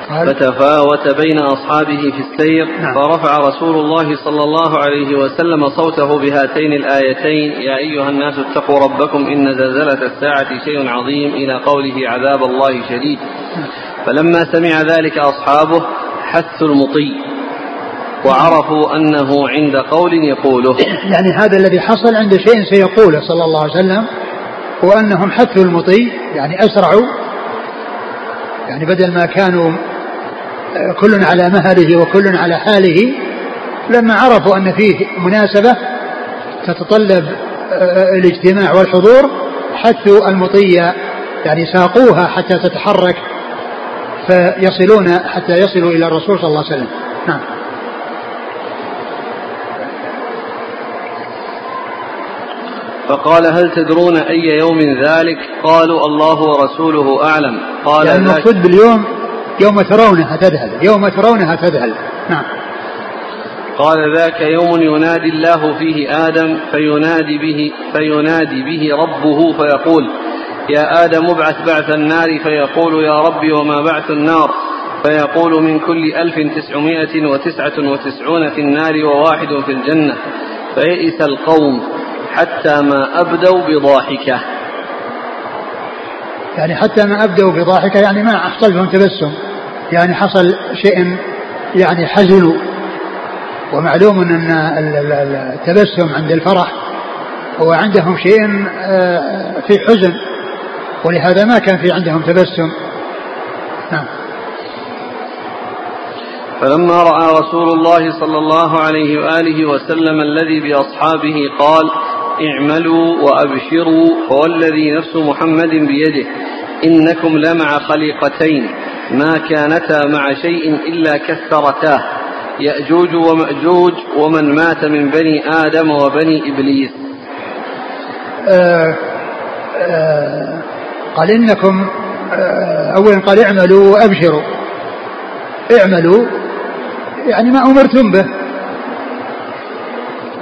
فتفاوت بين أصحابه في السير نعم. فرفع رسول الله صلى الله عليه وسلم صوته بهاتين الآيتين يا أيها الناس اتقوا ربكم إن زلزلة الساعة شيء عظيم إلى قوله عذاب الله شديد. فلما سمع ذلك أصحابه حثوا المطي وعرفوا أنه عند قول يقوله (coughs) يعني هذا الذي حصل عند شيء سيقوله صلى الله عليه وسلم وأنهم حثوا المطي يعني أسرعوا يعني بدل ما كانوا كل على مهله وكل على حاله. لما عرفوا أن فيه مناسبة تتطلب آه، الاجتماع والحضور حثوا المطية يعني ساقوها حتى تتحرك فيصلون حتى يصلوا إلى الرسول صلى الله عليه وسلم. نعم. فقال هل تدرون أي يوم ذلك؟ قالوا الله ورسوله أعلم. قال يعني المقصود باليوم يوم ترونها تذهل يوم ترونها تذهل. نعم. قال ذاك يوم ينادي الله فيه آدم فينادي به فينادي به ربه فيقول يا آدم ابعث بعث النار فيقول يا ربي وما بعث النار. فيقول من كل ألف تسعمائة وتسعة وتسعون في النار وواحد في الجنة. فيئس القوم حتى ما أبدوا بضاحكة. يعني حتى ما أبدوا بضاحكة يعني ما حصل لهم تبسم. يعني حصل شيء يعني حزنوا ومعلوم أن التبسم عند الفرح هو عندهم شيء آه، في حزن ولهذا ما كان في عندهم تبسم. نعم. فلما رأى رسول الله صلى الله عليه وآله وسلم الذي بأصحابه قال اعملوا وأبشروا فوالذي نفس محمد بيده إنكم لمع خليقتين. ما كانتا مع شيء إلا كثرتاه يأجوج ومأجوج ومن مات من بني آدم وبني إبليس. آه آه قال إنكم آه أولا قال اعملوا وأبشروا. اعملوا يعني ما أمرتم به.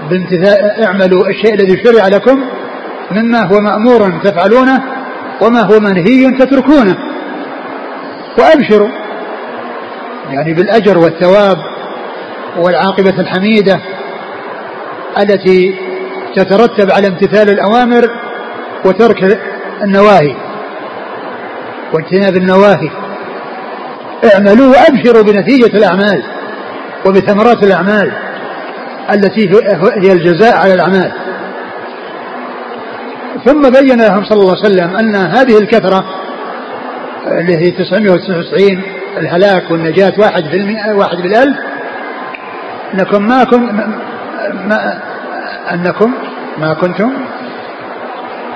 بامتثال اعملوا الشيء الذي شرع لكم مما هو مأمور تفعلونه وما هو منهي تتركونه. وأبشروا. يعني بالأجر والثواب والعاقبة الحميدة التي تترتب على امتثال الأوامر وترك النواهي واجتناب النواهي. اعملوا وأبشروا بنتيجة الأعمال وبثمرات الأعمال التي هي الجزاء على الأعمال. ثم بين لهم صلى الله عليه وسلم أن هذه الكثرة اللي هي 999 الهلاك والنجاة واحد في المئة واحد بالألف أنكم ما كن ما أنكم ما كنتم؟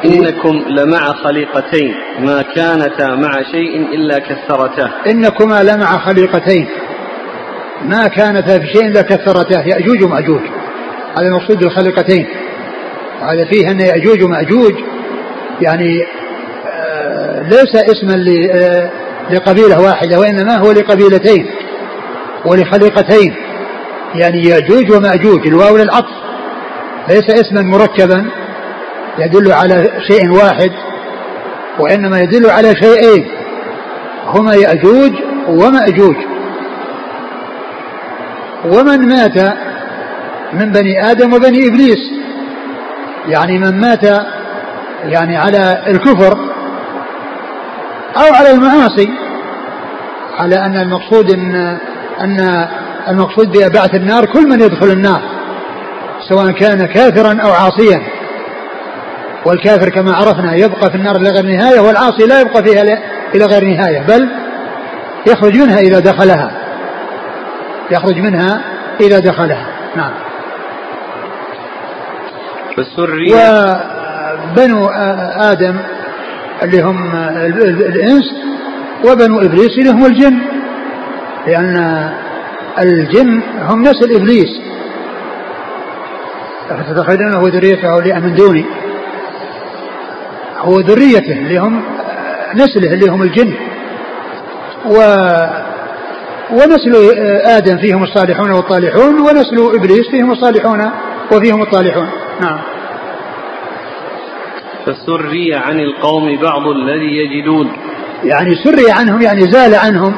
إنكم لمع خليقتين ما كانتا مع شيء إلا كثرته إنكما لمع خليقتين. ما كانتا في شيء إلا كثرته يأجوج ومأجوج. هذا المقصود بالخليقتين. وهذا فيه أن يأجوج ومأجوج يعني ليس اسما آه، لقبيلة واحدة وإنما هو لقبيلتين ولخليقتين يعني يأجوج ومأجوج الواو للعطف. ليس اسما مركبا يدل على شيء واحد وإنما يدل على شيئين هما يأجوج ومأجوج. ومن مات من بني آدم وبني إبليس يعني من مات يعني على الكفر أو على المعاصي على أن المقصود أن أن المقصود ببعث النار كل من يدخل النار سواء كان كافرا أو عاصيا. والكافر كما عرفنا يبقى في النار إلى غير نهاية والعاصي لا يبقى فيها إلى غير نهاية بل يخرج منها إذا دخلها. يخرج منها إذا دخلها. نعم. فالسرية وبنو آدم اللي هم الإنس وبنو إبليس اللي هم الجن. لأن الجن هم نسل إبليس. فتتخذونه وذريته أولياء من دوني. هو ذريته اللي هم نسله اللي هم الجن. و ونسل آدم فيهم الصالحون والطالحون ونسل إبليس فيهم الصالحون وفيهم الطالحون. نعم. فسري عن القوم بعض الذي يجدون. يعني سري عنهم يعني زال عنهم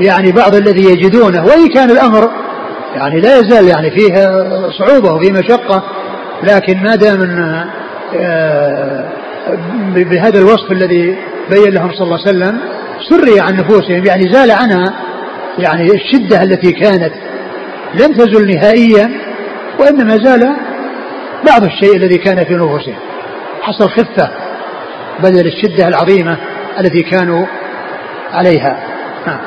يعني بعض الذي يجدونه. وإن كان الأمر يعني لا يزال يعني فيه صعوبة وفيه مشقة لكن ما دام آه، بهذا الوصف الذي بين لهم صلى الله عليه وسلم سري عن نفوسهم. يعني زال عنها يعني الشدة التي كانت لم تزل نهائيا وإنما زال بعض الشيء الذي كان في نفوسهم. حصل خفة بدل الشدة العظيمة التي كانوا عليها نعم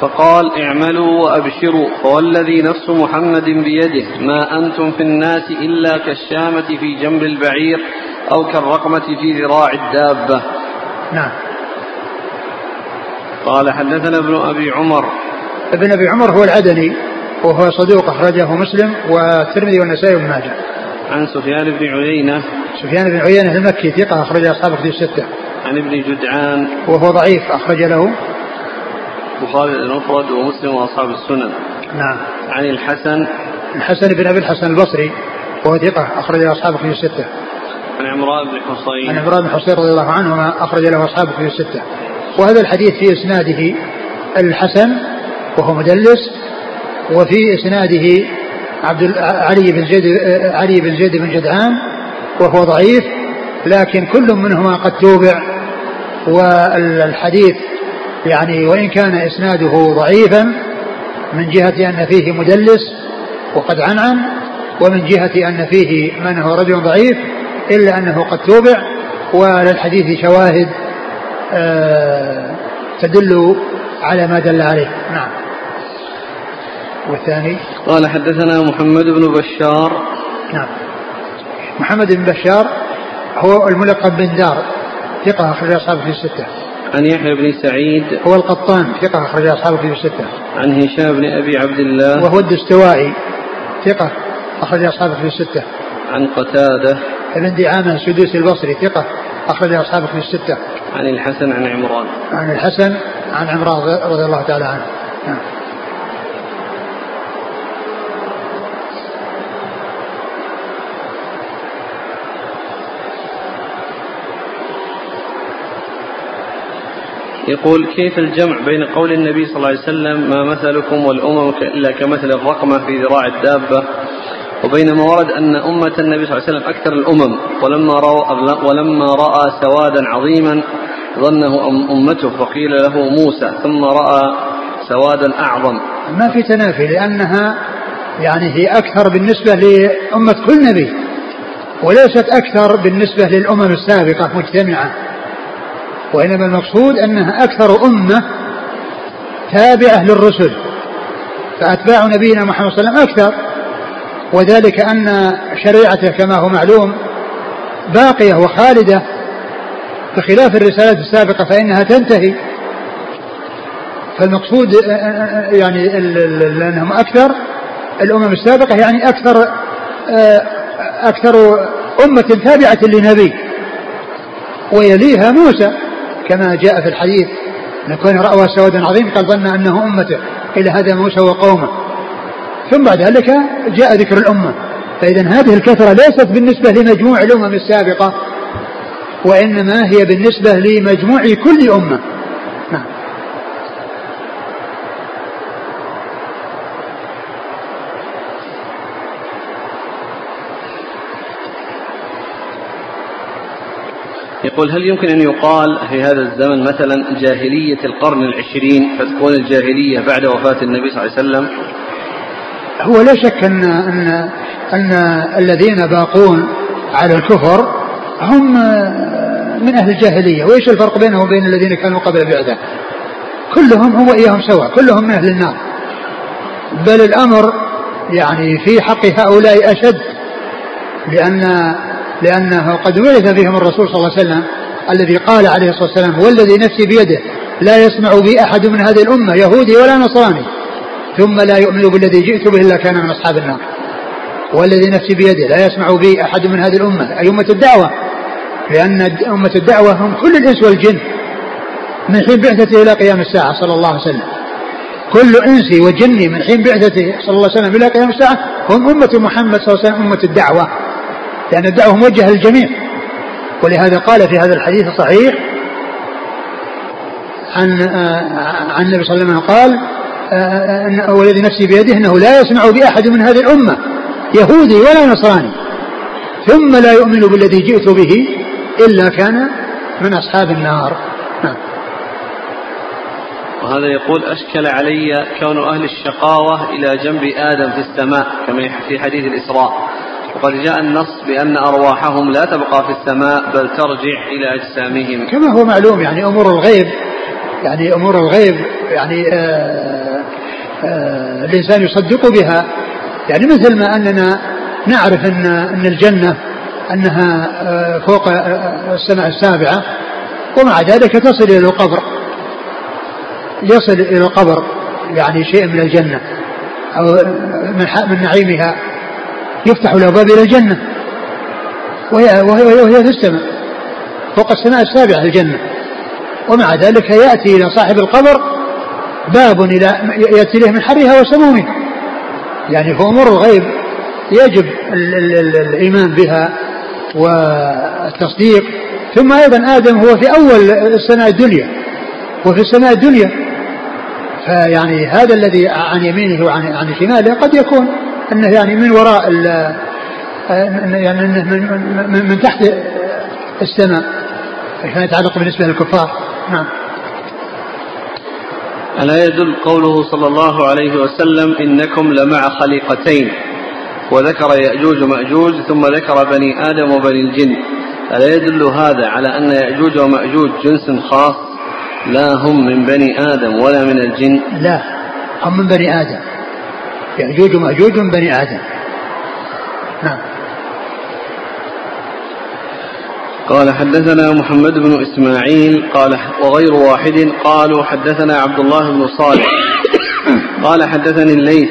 فقال اعملوا وأبشروا فوالذي نفس محمد بيده ما أنتم في الناس إلا كالشامة في جنب البعير أو كالرقمة في ذراع الدابة. نعم. قال حدثنا ابن أبي عمر. ابن أبي عمر هو العدني وهو صدوق أخرجه مسلم والترمذي والنسائي وابن ماجه. عن سفيان بن عيينة سفيان بن عيينة المكي ثقة أخرج أصحاب كتب الستة. عن ابن جدعان وهو ضعيف أخرج له البخاري المفرد ومسلم وأصحاب السنن. نعم. عن الحسن الحسن بن أبي الحسن البصري وهو ثقة أخرج له أصحاب كتب الستة. عن عمران بن حصين. عن عمران بن حصين رضي الله عنهما أخرج له أصحاب كتب الستة. وهذا الحديث في إسناده الحسن وهو مدلس وفي إسناده عبد علي بن زيد علي بن زيد بن جدعان وهو ضعيف لكن كل منهما قد توبع. والحديث يعني وإن كان إسناده ضعيفا من جهة أن فيه مدلس وقد عنعن ومن جهة أن فيه من هو رجل ضعيف إلا أنه قد توبع. وللحديث شواهد آه تدل على ما دل عليه. نعم. والثاني؟ قال حدثنا محمد بن بشار. نعم. محمد بن بشار هو الملقب بن دار ثقة أخرج أصحابه في الستة. عن يحيى بن سعيد. هو القطان ثقة أخرج أصحابه في الستة. عن هشام بن أبي عبد الله. وهو الدستوائي ثقة أخرج أصحابه في الستة. عن قتادة. ابن دعامة السدوسي البصري ثقة أخرج أصحابه في الستة. عن الحسن عن عمران. عن الحسن عن عمران رضي الله تعالى عنه. نعم. يقول كيف الجمع بين قول النبي صلى الله عليه وسلم ما مثلكم والأمم إلا كمثل الرقمة في ذراع الدابة وبينما ورد أن أمة النبي صلى الله عليه وسلم أكثر الأمم ولما رأى, ولما رأى سوادا عظيما ظنه أمته فقيل له موسى ثم رأى سوادا أعظم. ما في تنافي لأنها يعني هي أكثر بالنسبة لأمة كل نبي وليست أكثر بالنسبة للأمم السابقة مجتمعة. وإنما المقصود أنها أكثر أمة تابعة للرسل فأتباع نبينا محمد صلى الله عليه وسلم أكثر وذلك أن شريعته كما هو معلوم باقية وخالدة بخلاف الرسالات السابقة فإنها تنتهي. فالمقصود يعني لأنهم أكثر الأمم السابقة يعني أكثر أكثر أمة تابعة لنبي ويليها موسى. كما جاء في الحديث أن كان رأى سوادا عظيم قال ظن أنه أمته إلى هذا موسى وقومه. ثم بعد ذلك جاء ذكر الأمة. فإذا هذه الكثرة ليست بالنسبة لمجموع الأمم السابقة وإنما هي بالنسبة لمجموع كل أمة. يقول هل يمكن أن يقال في هذا الزمن مثلا جاهلية القرن العشرين فتكون الجاهلية بعد وفاة النبي صلى الله عليه وسلم؟ هو لا شك أن أن أن الذين باقون على الكفر هم من أهل الجاهلية وإيش الفرق بينهم وبين الذين كانوا قبل البعثة كلهم هو إياهم سواء كلهم من أهل النار. بل الأمر يعني في حق هؤلاء أشد لأن لأنه قد ورث فيهم الرسول صلى الله عليه وسلم الذي قال عليه الصلاة والسلام والذي نفسي بيده لا يسمع بي أحد من هذه الأمة يهودي ولا نصراني ثم لا يؤمن بالذي جئت به إلا كان من أصحاب النار. والذي نفسي بيده لا يسمع بي أحد من هذه الأمة. أي أمة الدعوة؟ لأن أمة الدعوة هم كل الإنس والجن من حين بعثته إلى قيام الساعة صلى الله عليه وسلم. كل إنسي وجني من حين بعثته صلى الله عليه وسلم إلى قيام الساعة هم أمة محمد صلى الله عليه وسلم أمة الدعوة. لأن الدعوة موجهة للجميع. ولهذا قال في هذا الحديث الصحيح عن عن النبي صلى الله عليه وسلم قال والذي نفسي بيده إنه لا يسمع بأحد من هذه الأمة يهودي ولا نصراني. ثم لا يؤمن بالذي جئت به إلا كان من أصحاب النار. نعم. وهذا يقول أشكل علي كون أهل الشقاوة إلى جنب آدم في السماء كما في حديث الإسراء. وقد جاء النص بأن أرواحهم لا تبقى في السماء بل ترجع إلى أجسامهم. كما هو معلوم يعني أمور الغيب يعني أمور الغيب يعني آآ آآ الإنسان يصدق بها. يعني مثل ما أننا نعرف أن أن الجنة أنها فوق السماء السابعة ومع ذلك تصل إلى القبر. يصل إلى القبر يعني شيء من الجنة أو من نعيمها. يفتح له باب إلى الجنة. وهي, وهي, وهي في السماء فوق السماء السابعة الجنة. ومع ذلك يأتي إلى صاحب القبر باب إلى يأتي له من حرها وسمومها يعني في أمور الغيب يجب ال ال ال الإيمان بها والتصديق. ثم أيضا آدم هو في أول السماء الدنيا. وفي السماء الدنيا فيعني هذا الذي عن يمينه وعن عن شماله قد يكون انه يعني من وراء يعني إنه من, من, من تحت السماء فيما يتعلق بالنسبة للكفار. نعم. ألا يدل قوله صلى الله عليه وسلم إنكم لمع خليقتين وذكر يأجوج ومأجوج ثم ذكر بني آدم وبني الجن. ألا يدل هذا على أن يأجوج ومأجوج جنس خاص لا هم من بني آدم ولا من الجن؟ لا هم من بني آدم. يأجوج ومأجوج من بني آدم. نعم. قال حدثنا محمد بن إسماعيل قال وغير واحد قالوا حدثنا عبد الله بن صالح. قال حدثني الليث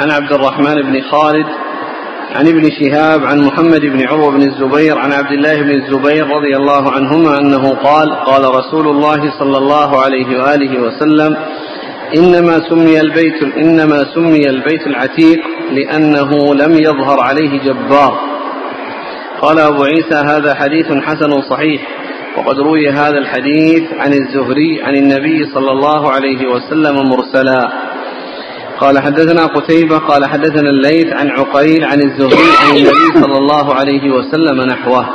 عن عبد الرحمن بن خالد عن ابن شهاب عن محمد بن عروة بن الزبير عن عبد الله بن الزبير رضي الله عنهما أنه قال قال رسول الله صلى الله عليه وآله وسلم إنما سمي البيت إنما سمي البيت العتيق لأنه لم يظهر عليه جبار. قال أبو عيسى هذا حديث حسن صحيح. وقد روي هذا الحديث عن الزهري عن النبي صلى الله عليه وسلم مرسلا. قال حدثنا قتيبة قال حدثنا الليث عن عقيل عن الزهري عن النبي صلى الله عليه وسلم نحوه.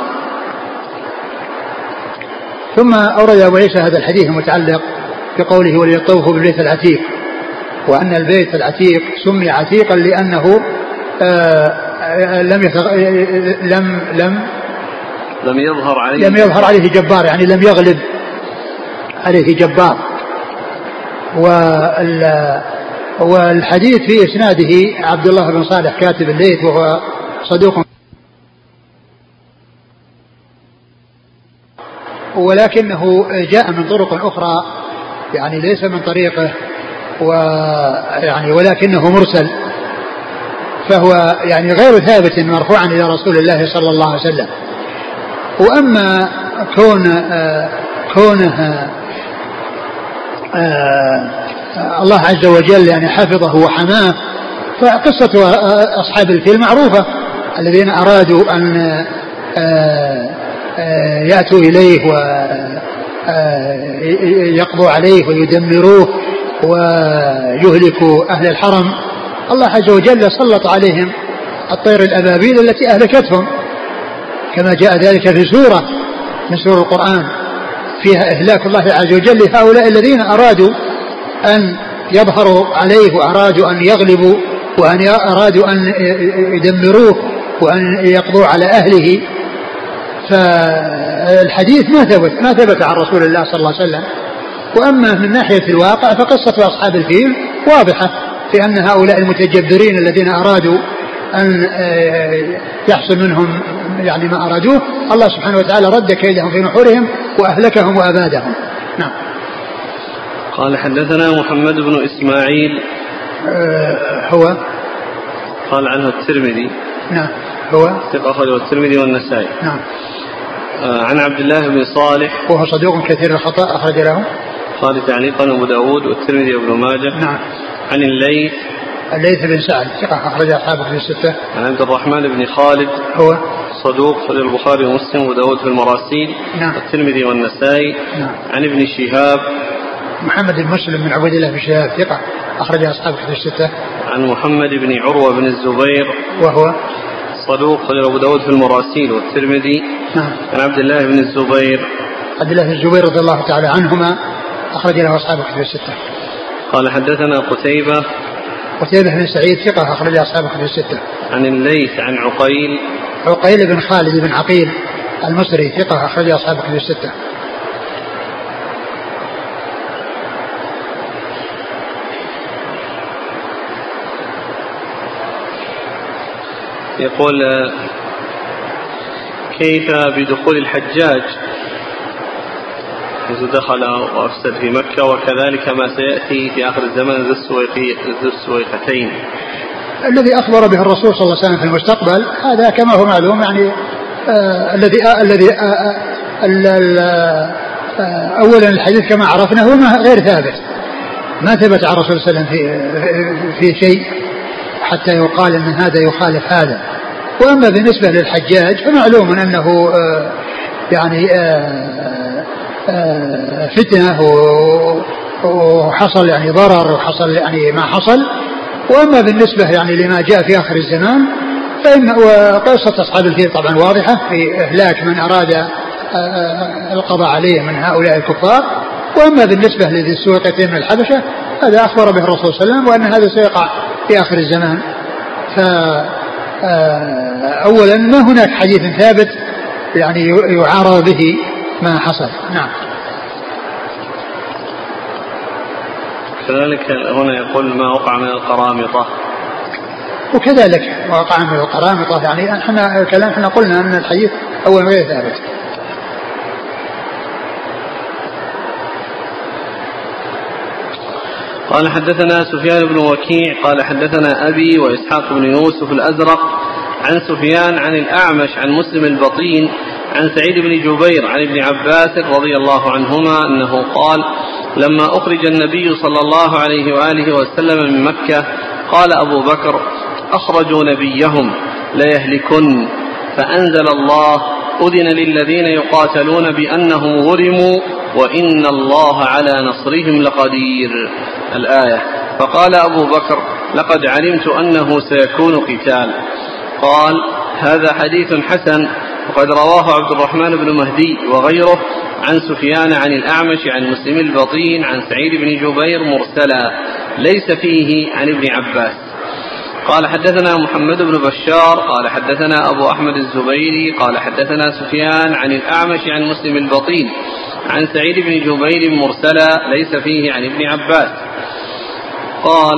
ثم أورد أبو عيسى هذا الحديث المتعلق بقوله وليطوفوا بالبيت العتيق. وأن البيت العتيق سمي عتيقا لأنه آه لم يتغ... لم لم لم يظهر عليه. لم يظهر عليه جبار يعني لم يغلب عليه جبار. وال والحديث في إسناده عبد الله بن صالح كاتب الليث وهو صدوق. ولكنه جاء من طرق أخرى يعني ليس من طريقه ويعني ولكنه مرسل فهو يعني غير ثابت مرفوعا إلى رسول الله صلى الله عليه وسلم. وأما كون آه كونه آه الله عز وجل يعني حفظه وحماه فقصة أصحاب الفيل معروفة الذين أرادوا أن يأتوا إليه ويقضوا عليه ويدمروه ويهلكوا أهل الحرم. الله عز وجل سلط عليهم الطير الأبابيل التي أهلكتهم. كما جاء ذلك في سورة من سور القرآن. فيها إهلاك الله عز وجل لهؤلاء الذين أرادوا أن يظهروا عليه وأرادوا أن يغلبوا وأن أرادوا أن يدمروه وأن يقضوا على أهله. فالحديث ما ثبت ما ثبت عن رسول الله صلى الله عليه وسلم. وأما من ناحية الواقع فقصة أصحاب الفيل واضحة في أن هؤلاء المتجبرين الذين أرادوا أن يحصل منهم يعني ما أرادوه الله سبحانه وتعالى رد كيدهم في نحورهم وأهلكهم وأبادهم. نعم. قال حدثنا محمد بن إسماعيل. آه هو؟ قال عنه الترمذي. نعم. هو؟ ثقة أخرجه الترمذي والنسائي. نعم. آه عن عبد الله بن صالح. وهو صدوق كثير الخطأ أخرج له. قال تعليقا أبو داود والترمذي وابن ماجه. نعم. عن الليث. الليث بن سعد ثقة أخرج أصحابه في الستة. عن عبد الرحمن بن خالد. هو؟ صدوق خرج البخاري ومسلم وداود في المراسيل. نعم. والترمذي والنسائي. نعم. عن ابن شهاب. محمد بن مسلم بن عبيد الله بن شهاب ثقة أخرج أصحابه في الستة. عن محمد بن عروة بن الزبير. وهو؟ صدوق خرج أبو داود في المراسيل والترمذي. نعم. عن عبد الله بن الزبير. عبد الله بن الزبير رضي الله تعالى عنهما أخرج له أصحابه في الستة. قال حدثنا قتيبة. قتيبة بن سعيد ثقة أخرج أصحابه في الستة. عن الليث عن عقيل. عقيل بن خالد بن عقيل المصري ثقة أخرج أصحابه في الستة. يقول كيف بدخول الحجاج؟ إذا دخل وأفسد في مكة وكذلك ما سيأتي في آخر الزمن ذو السويقتين. الذي أخبر به الرسول صلى الله عليه وسلم في المستقبل هذا كما هو معلوم يعني آه الذي آه الذي آه آه أولا الحديث كما عرفنا هو غير ثابت. ما ثبت عن الرسول صلى الله عليه وسلم في, في شيء. حتى يقال أن هذا يخالف هذا. وأما بالنسبة للحجاج فمعلوم أنه آه يعني آه آه فتنة وحصل يعني ضرر وحصل يعني ما حصل. وأما بالنسبة يعني لما جاء في آخر الزمان فان وقصة أصحاب الفيل طبعا واضحة في إهلاك من أراد القضاء عليه من هؤلاء الكفار. وأما بالنسبة لذي السويقتين من الحبشة هذا أخبر به الرسول صلى الله عليه وسلم وأن هذا سيقع في آخر الزمان. ف اولا ما هناك حديث ثابت يعني يعارض به ما حصل. نعم. كذلك هنا يقول ما وقع من القرامطة. وكذلك وقع من القرامطة. يعني إحنا الكلام إحنا قلنا أن الحديث أول غير ثابت قال حدثنا سفيان بن وكيع قال حدثنا أبي وإسحاق بن يوسف الأزرق عن سفيان عن الأعمش عن مسلم البطين عن سعيد بن جبير عن ابن عباس رضي الله عنهما أنه قال لما أخرج النبي صلى الله عليه وآله وسلم من مكة قال أبو بكر أخرجوا نبيهم ليهلكن فأنزل الله أذن للذين يقاتلون بأنهم ظلموا وإن الله على نصرهم لقدير. الآية فقال أبو بكر لقد علمت أنه سيكون قتال. قال هذا حديث حسن وقد رواه عبد الرحمن بن مهدي وغيره عن سفيان عن الأعمش عن مسلم البطين عن سعيد بن جبير مرسلا ليس فيه عن ابن عباس. قال حدثنا محمد بن بشار قال حدثنا أبو أحمد الزبيري قال حدثنا سفيان عن الأعمش عن مسلم البطين عن سعيد بن جبير مرسلا ليس فيه عن ابن عباس. قال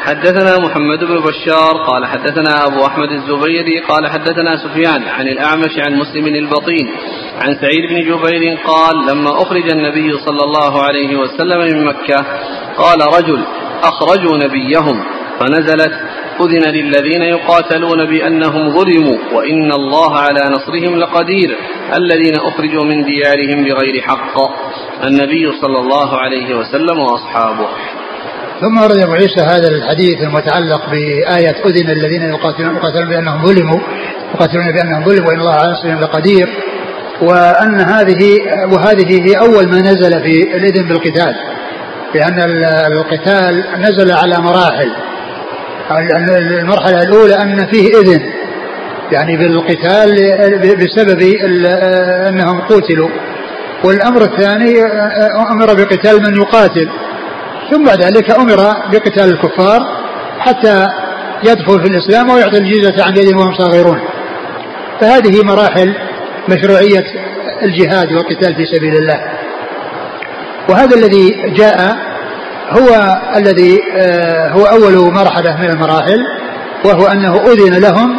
حدثنا محمد بن بشار قال حدثنا أبو أحمد الزبيري قال حدثنا سفيان عن الأعمش عن مسلم البطين عن سعيد بن جبير قال لما أخرج النبي صلى الله عليه وسلم من مكة قال رجل أخرجوا نبيهم. فنزلت أذن للذين يقاتلون بأنهم ظلموا وإن الله على نصرهم لقدير الذين أخرجوا من ديارهم بغير حق. النبي صلى الله عليه وسلم وأصحابه. ثم ورد أبو عيسى هذا الحديث المتعلق بآية أذن الذين يقاتلون يقاتلون بأنهم ظلموا يقاتلون بأنهم ظلموا وإن الله على نصرهم لقدير. وأن هذه وهذه هي أول ما نزل في الإذن بالقتال لأن القتال نزل على مراحل. المرحلة الأولى أن فيه إذن. يعني بالقتال بسبب أنهم قتلوا. والأمر الثاني أمر بقتال من يقاتل. ثم بعد ذلك أمر بقتال الكفار حتى يدخل في الإسلام ويعطي الجزية عن يد وهم صاغرون. فهذه مراحل مشروعية الجهاد والقتال في سبيل الله. وهذا الذي جاء هو الذي آه، هو أول مرحلة من المراحل وهو أنه أذن لهم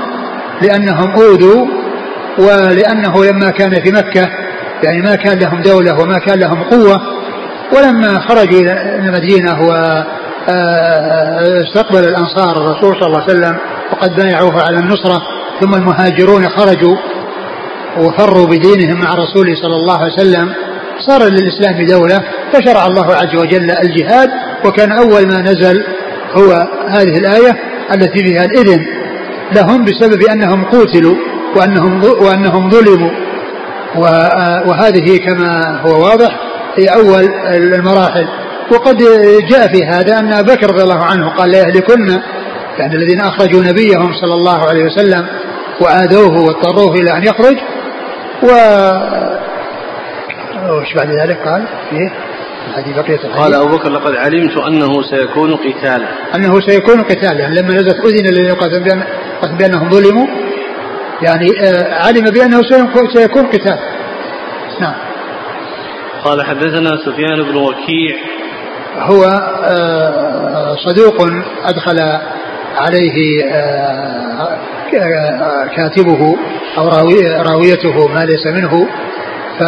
لأنهم أوذوا ولأنه لما كان في مكة يعني ما كان لهم دولة وما كان لهم قوة ولما خرجوا إلى المدينة واستقبل آه، الأنصار الرسول صلى الله عليه وسلم وقد بايعوه على النصرة ثم المهاجرون خرجوا وفروا بدينهم مع رسوله صلى الله عليه وسلم صار للإسلام دولة فشرع الله عز وجل الجهاد وكان أول ما نزل هو هذه الآية التي فيها الإذن لهم بسبب أنهم قتلوا وأنهم وأنهم ظلموا. وهذه كما هو واضح هي أول المراحل. وقد جاء في هذا أن أبا بكر رضي الله عنه قال لا يهلكن يعني الذين أخرجوا نبيهم صلى الله عليه وسلم وآذوه واضطروه إلى أن يخرج. و وش بعد ذلك؟ قال فيه الحديث بقية الحديث. قال أبو بكر لقد علمت أنه سيكون قتال أنه سيكون قتال يعني لما نزلت أذن الذين يقاتلون بأنهم ظلموا يعني آه، علم بأنه سيكون قتال. نعم. قال حدثنا سفيان بن وكيع. هو آه، صدوق أدخل عليه آه، كاتبه أو راويته ما ليس منه. ف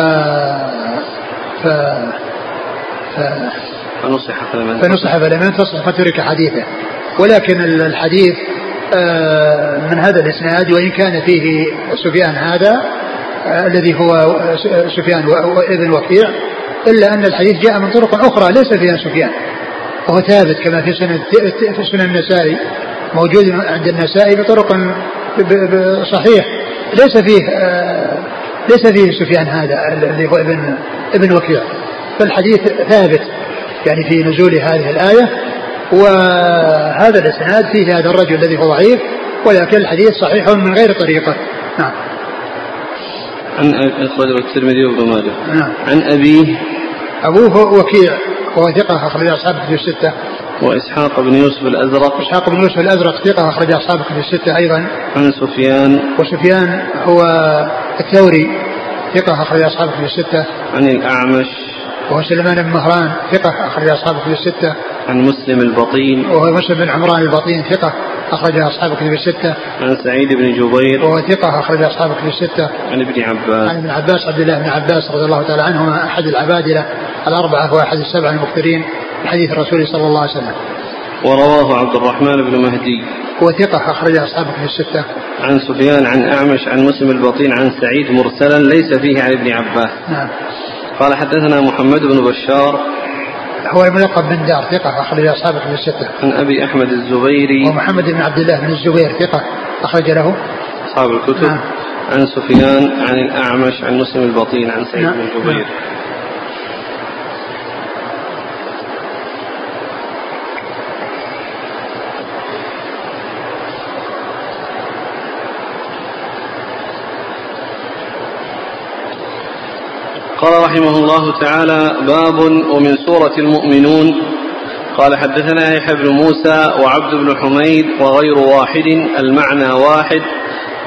ف ف فنصح فلم فنصح فلم ينتصح فترك حديثه. ولكن الحديث آه، من هذا الإسناد وإن كان فيه سفيان هذا آه، الذي هو سفيان ابن وكيع إلا أن الحديث جاء من طرق أخرى ليس فيها سفيان. وهو ثابت كما في سنن في سنن النسائي موجود عند النسائي بطرق صحيح. ليس فيه آه، ليس فيه سفيان هذا الذي هو ابن ابن وكيع. فالحديث ثابت يعني في نزول هذه الآية وهذا الإسناد فيه هذا الرجل الذي هو ضعيف ولكن الحديث صحيح من غير طريقة. نعم. عن أخرجه الترمذي وابن ماجه. نعم. عن أبيه. أبوه وكيع وهو ثقة أخرج أصحاب الستة. وإسحاق بن يوسف الأزرق إسحاق بن يوسف الأزرق ثقة أخرج أصحاب الكتب الستة أيضا عن سفيان وسفيان هو الثوري ثقة أخرج أصحاب الكتب الستة عن الأعمش وهو سليمان بن مهران ثقة أخرج أصحاب كتب الستة. عن مسلم البطين. وهو مسلم بن عمران البطين ثقة أخرج أصحاب كتب الستة. عن سعيد بن جبير. وهو ثقة أخرج أصحاب كتب الستة. عن ابن عباس. عن ابن عباس عبد الله بن عباس رضي الله تعالى عنهما أحد العبادلة الأربعة وأحد السبع المكثرين حديث الرسول صلى الله عليه وسلم. ورواه عبد الرحمن بن مهدي هو ثقة أخرج أصحاب في الستة. عن سفيان عن أعمش عن مسلم البطين عن سعيد مرسلا ليس فيه عن ابن عباس. نعم. قال حدثنا محمد بن بشار هو الملقب بن دار ثقة أخرج أصحاب في الستة. عن أبي أحمد الزبيري. ومحمد بن عبد الله بن الزبير ثقة أخرج له. أصحاب الكتب. نعم. عن سفيان عن الأعمش عن مسلم البطين عن سعيد نعم. بن جبير. نعم. قال رحمه الله تعالى باب ومن سورة المؤمنون. قال حدثنا يحيى بن موسى وعبد بن حميد وغير واحد المعنى واحد.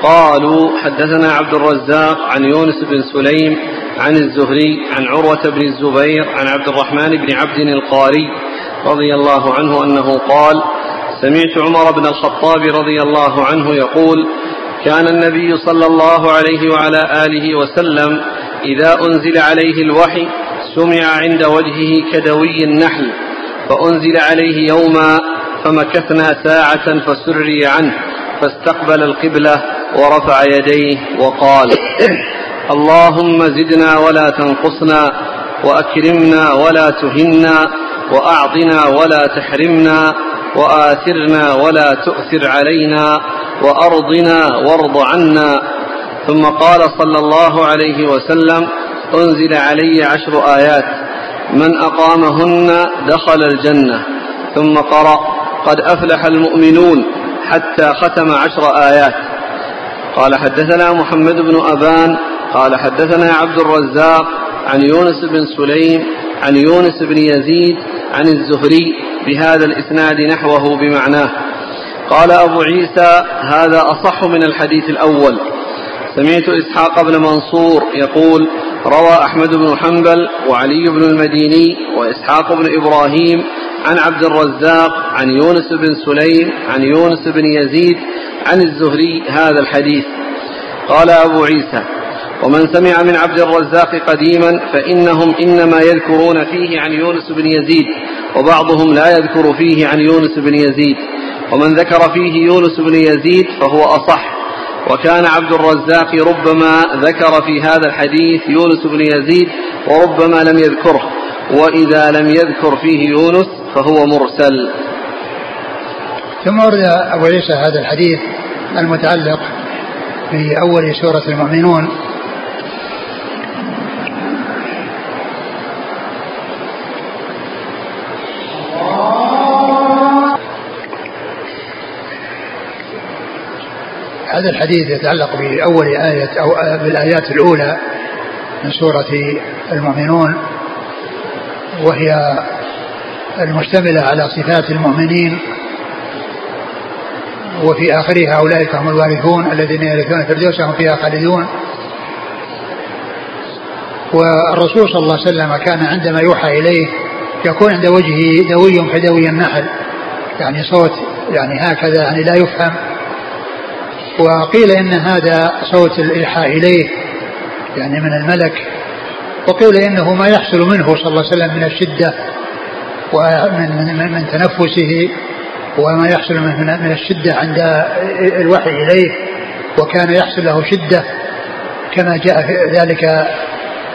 قالوا حدثنا عبد الرزاق عن يونس بن سليم عن الزهري عن عروة بن الزبير عن عبد الرحمن بن عبد القاري رضي الله عنه أنه قال سمعت عمر بن الخطاب رضي الله عنه يقول كان النبي صلى الله عليه وعلى آله وسلم إذا أنزل عليه الوحي سمع عند وجهه كدوي النحل فأنزل عليه يوما فمكثنا ساعة فسري عنه فاستقبل القبلة ورفع يديه وقال اللهم زدنا ولا تنقصنا وأكرمنا ولا تهنا وأعطنا ولا تحرمنا وآثرنا ولا تؤثر علينا وأرضنا وارض عنا ثم قال صلى الله عليه وسلم أنزل علي عشر آيات من أقامهن دخل الجنة. ثم قرأ قد أفلح المؤمنون حتى ختم عشر آيات. قال حدثنا محمد بن أبان قال حدثنا عبد الرزاق عن يونس بن سليم عن يونس بن يزيد عن الزهري بهذا الإسناد نحوه بمعناه. قال أبو عيسى هذا أصح من الحديث الأول. سمعت إسحاق بن منصور يقول روى أحمد بن حنبل وعلي بن المديني وإسحاق بن إبراهيم عن عبد الرزاق عن يونس بن سليم عن يونس بن يزيد عن الزهري هذا الحديث. قال أبو عيسى ومن سمع من عبد الرزاق قديما فإنهم إنما يذكرون فيه عن يونس بن يزيد وبعضهم لا يذكر فيه عن يونس بن يزيد. ومن ذكر فيه يونس بن يزيد فهو أصح. وكان عبد الرزاق ربما ذكر في هذا الحديث يونس بن يزيد وربما لم يذكره وإذا لم يذكر فيه يونس فهو مرسل. ثم ورد أبو عيسى هذا الحديث المتعلق في أول سورة المؤمنون هذا الحديث يتعلق بأول آية أو بالآيات الأولى من سورة المؤمنون وهي المشتملة على صفات المؤمنين وفي آخرها أولئك هم الوارثون الذين يرثون الفردوس هم فيها خالدون. والرسول صلى الله عليه وسلم كان عندما يوحى إليه يكون عند وجهه دوي كدوي النحل يعني صوت يعني هكذا يعني لا يفهم. وقيل إن هذا صوت الايحاء إليه يعني من الملك. وقيل إنه ما يحصل منه صلى الله عليه وسلم من الشدة ومن من, من تنفسه وما يحصل من من الشدة عند الوحي إليه وكان يحصل له شدة كما جاء ذلك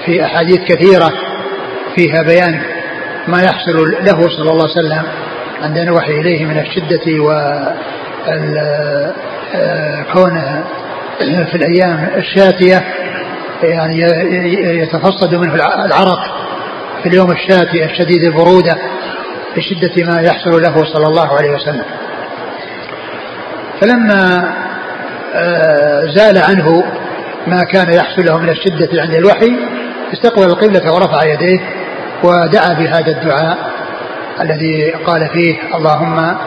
في أحاديث كثيرة فيها بيان ما يحصل له صلى الله عليه وسلم عند الوحي إليه من الشدة و كونه في الأيام الشاتية يعني يتفصد منه العرق في اليوم الشاتي الشديد البرودة لشدة ما يحصل له صلى الله عليه وسلم. فلما آه، زال عنه ما كان يحصل له من الشدة عند الوحي استقبل القبلة ورفع يديه ودعا بهذا الدعاء الذي قال فيه اللهم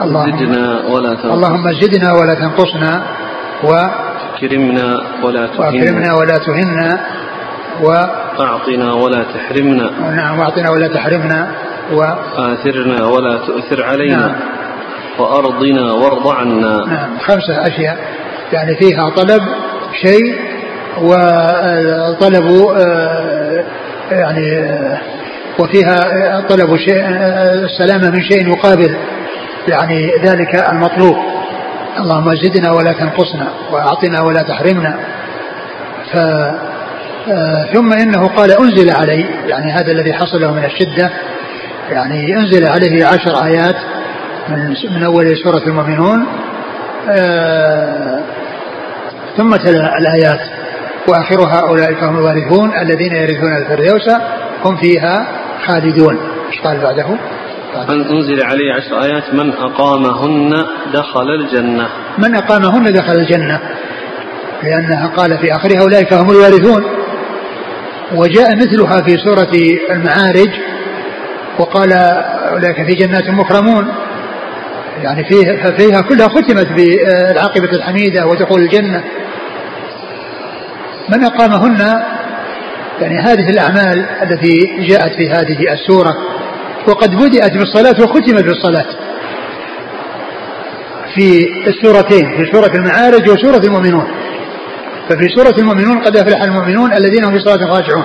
اللهم زدنا ولا تنقصنا. اللهم زدنا ولا تنقصنا و أكرمنا ولا تهنا. وأكرمنا ولا تهنا و أعطنا ولا تحرمنا. نعم واعطنا ولا تحرمنا و آثرنا ولا تؤثر علينا. نعم. وأرضنا وارض عنا. نعم خمسة أشياء. يعني فيها طلب شيء وطلب آه، يعني آه، وفيها طلب شيء آه، السلامة من شيء يقابل. يعني ذلك المطلوب. اللهم زدنا ولا تنقصنا وأعطنا ولا تحرمنا. ف ثم إنه قال أنزل علي يعني هذا الذي حصل له من الشدة. يعني أنزل عليه عشر آيات من من أول سورة المؤمنون. ثم تلا الآيات. واخرها اولئك هم الوارثون الذين يرثون الفردوس هم فيها خالدون. إيش قال بعده؟ من أنزل عليه عشر آيات من أقامهن دخل الجنة. من أقامهن دخل الجنة؟ لأنها قال في آخرها أولئك هم الوارثون. وجاء مثلها في سورة المعارج وقال أولئك في جنات مكرمون. يعني فيه فيها كلها ختمت بالعاقبة الحميدة ودخول الجنة. من أقامهن؟ يعني هذه الأعمال التي جاءت في هذه السورة. وقد بدأت بالصلاة وختمت بالصلاة. في السورتين في سورة المعارج وسورة المؤمنون. ففي سورة المؤمنون قد أفلح المؤمنون الذين هم في صلاة راجعون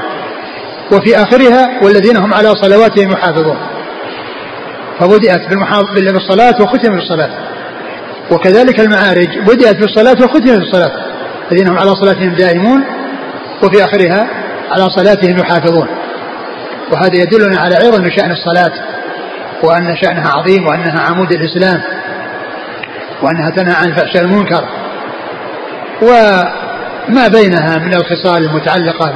وفي آخرها والذين هم على صلواتهم يحافظون. فبدأت بالصلاة وختمت بالصلاة. وكذلك المعارج بدأت بالصلاة وختمت بالصلاة. الذين هم على صلاتهم دائمون وفي آخرها على صلاتهم يحافظون. وهذا يدلنا على عظم شأن الصلاة وأن شأنها عظيم وأنها عمود الإسلام وأنها تنهى عن الفحشاء المنكر وما بينها من الخصال المتعلقة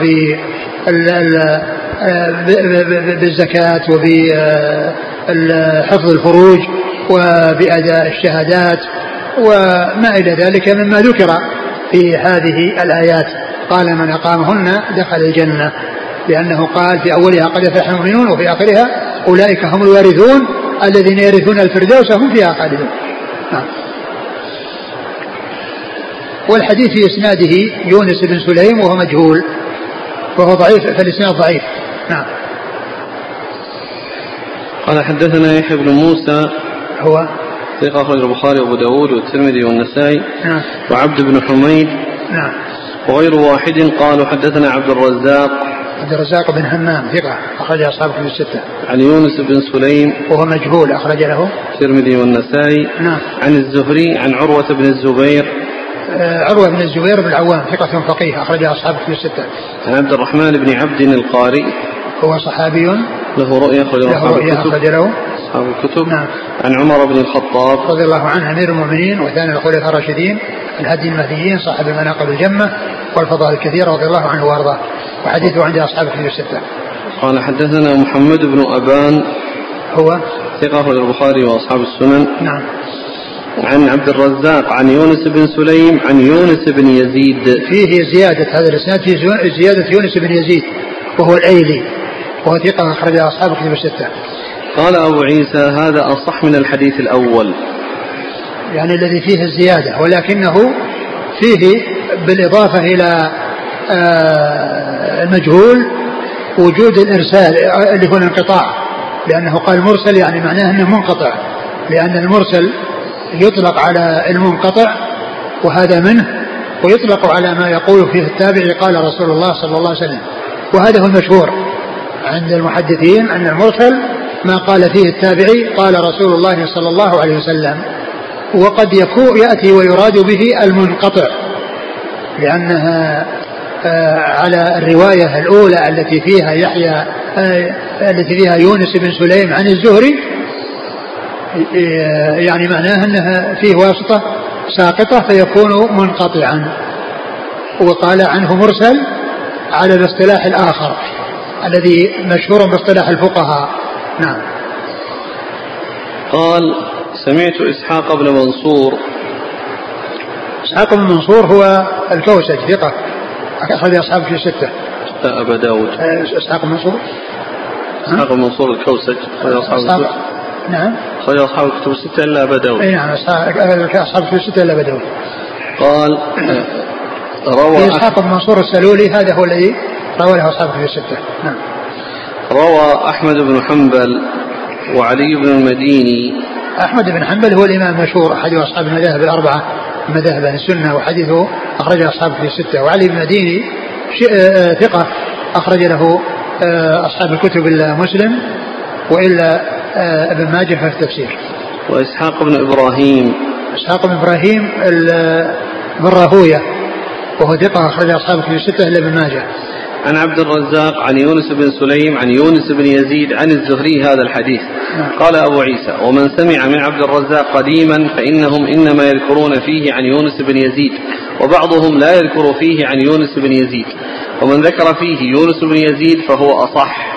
بالزكاة وبحفظ الفروج وبأداء الشهادات وما إلى ذلك مما ذكر في هذه الآيات. قال من أقامهن دخل الجنة. لأنه قال في أولها قد يفلح المؤمنون وفي آخرها أولئك هم الوارثون الذين يرثون الفردوس هم فيها خالدون. نعم. والحديث في إسناده يونس بن سليم وهو مجهول وهو ضعيف فالإسناد ضعيف. نعم. قال حدثنا يحيى بن موسى هو؟ ثقة أخرج البخاري وأبو داود والترمذي والنسائي نعم. وعبد بن حميد نعم. وغير واحد قالوا حدثنا عبد الرزاق عبد الرزاق بن همام ثقة أخرج أصحاب كتب الستة. عن يونس بن سليم وهو مجهول أخرج له الترمذي والنسائي. نعم. عن الزهري عن عروة بن الزبير. آه عروة بن الزبير بن العوام ثقة فقيه أخرج أصحاب كتب الستة. عن عبد الرحمن بن عبد القاري. هو صحابي له رؤيا أخرج له أصحاب الكتب. أخرج له أصحاب الكتب. نعم. عن عمر بن الخطاب رضي الله عنه أمير المؤمنين وثاني الخلفاء الراشدين الهدي المهديين صاحب المناقب الجمة والفضائل الكثيرة رضي الله عنه وأرضاه. وحديثه عند أصحاب الكتب الستة. قال حدثنا محمد بن أبان هو ثقة أخرج البخاري وأصحاب السنن. نعم. عن عبد الرزاق عن يونس بن سليم عن يونس بن يزيد فيه زيادة هذا الإسناد فيه زيادة يونس بن يزيد وهو الأيلي وهو ثقة أخرج أصحاب الكتب الستة. قال أبو عيسى هذا أصح من الحديث الأول. يعني الذي فيه الزيادة ولكنه فيه بالإضافة إلى آه، المجهول وجود الإرسال اللي هو الانقطاع لأنه قال مرسل يعني معناه أنه منقطع لأن المرسل يطلق على المنقطع وهذا منه ويطلق على ما يقول فيه التابع قال رسول الله صلى الله عليه وسلم. وهذا هو المشهور عند المحدثين أن المرسل ما قال فيه التابعي قال رسول الله صلى الله عليه وسلم. وقد يكون يأتي ويراد به المنقطع لأنها آه، على الرواية الأولى التي فيها يحيى آه، التي فيها يونس بن سليم عن الزهري آه، يعني معناها أنها فيه واسطة ساقطة فيكون منقطعا. وقال عنه مرسل على الاصطلاح الآخر الذي مشهور باصطلاح الفقهاء. نعم. قال سمعت إسحاق بن منصور. إسحاق بن منصور هو الكوسج ثقة. أخرج أصحاب في ستة. أبا داود. إسحاق بن منصور؟ إسحاق بن منصور الكوسج أخرج أصحاب الستة. نعم. أخرج أصحاب الكتب الستة إلا أبا داود. أي نعم أصحاب الكتب الستة إلا أبا داود. قال روى إسحاق بن منصور السلولي هذا هو الذي روى له أصحاب الكتب الستة. نعم. روى أحمد بن حنبل وعلي بن المديني أحمد بن حنبل هو الإمام المشهور أحد أصحاب المذاهب الأربعة مذاهب أهل السنة وحديثه أخرجه أصحاب في الستة وعلي بن المديني آه، آه، ثقة أخرج له آه، أصحاب الكتب إلا مسلم وإلا ابن ماجه في التفسير. وإسحاق بن إبراهيم. إسحاق بن إبراهيم بن راهوية وهو ثقة أخرج أصحاب الكتب الستة إلا ابن ماجه. عن عبد الرزاق عن يونس بن سليم عن يونس بن يزيد عن الزهري هذا الحديث. قال أبو عيسى ومن سمع من عبد الرزاق قديما فإنهم إنما يذكرون فيه عن يونس بن يزيد وبعضهم لا يذكر فيه عن يونس بن يزيد. ومن ذكر فيه يونس بن يزيد فهو أصح.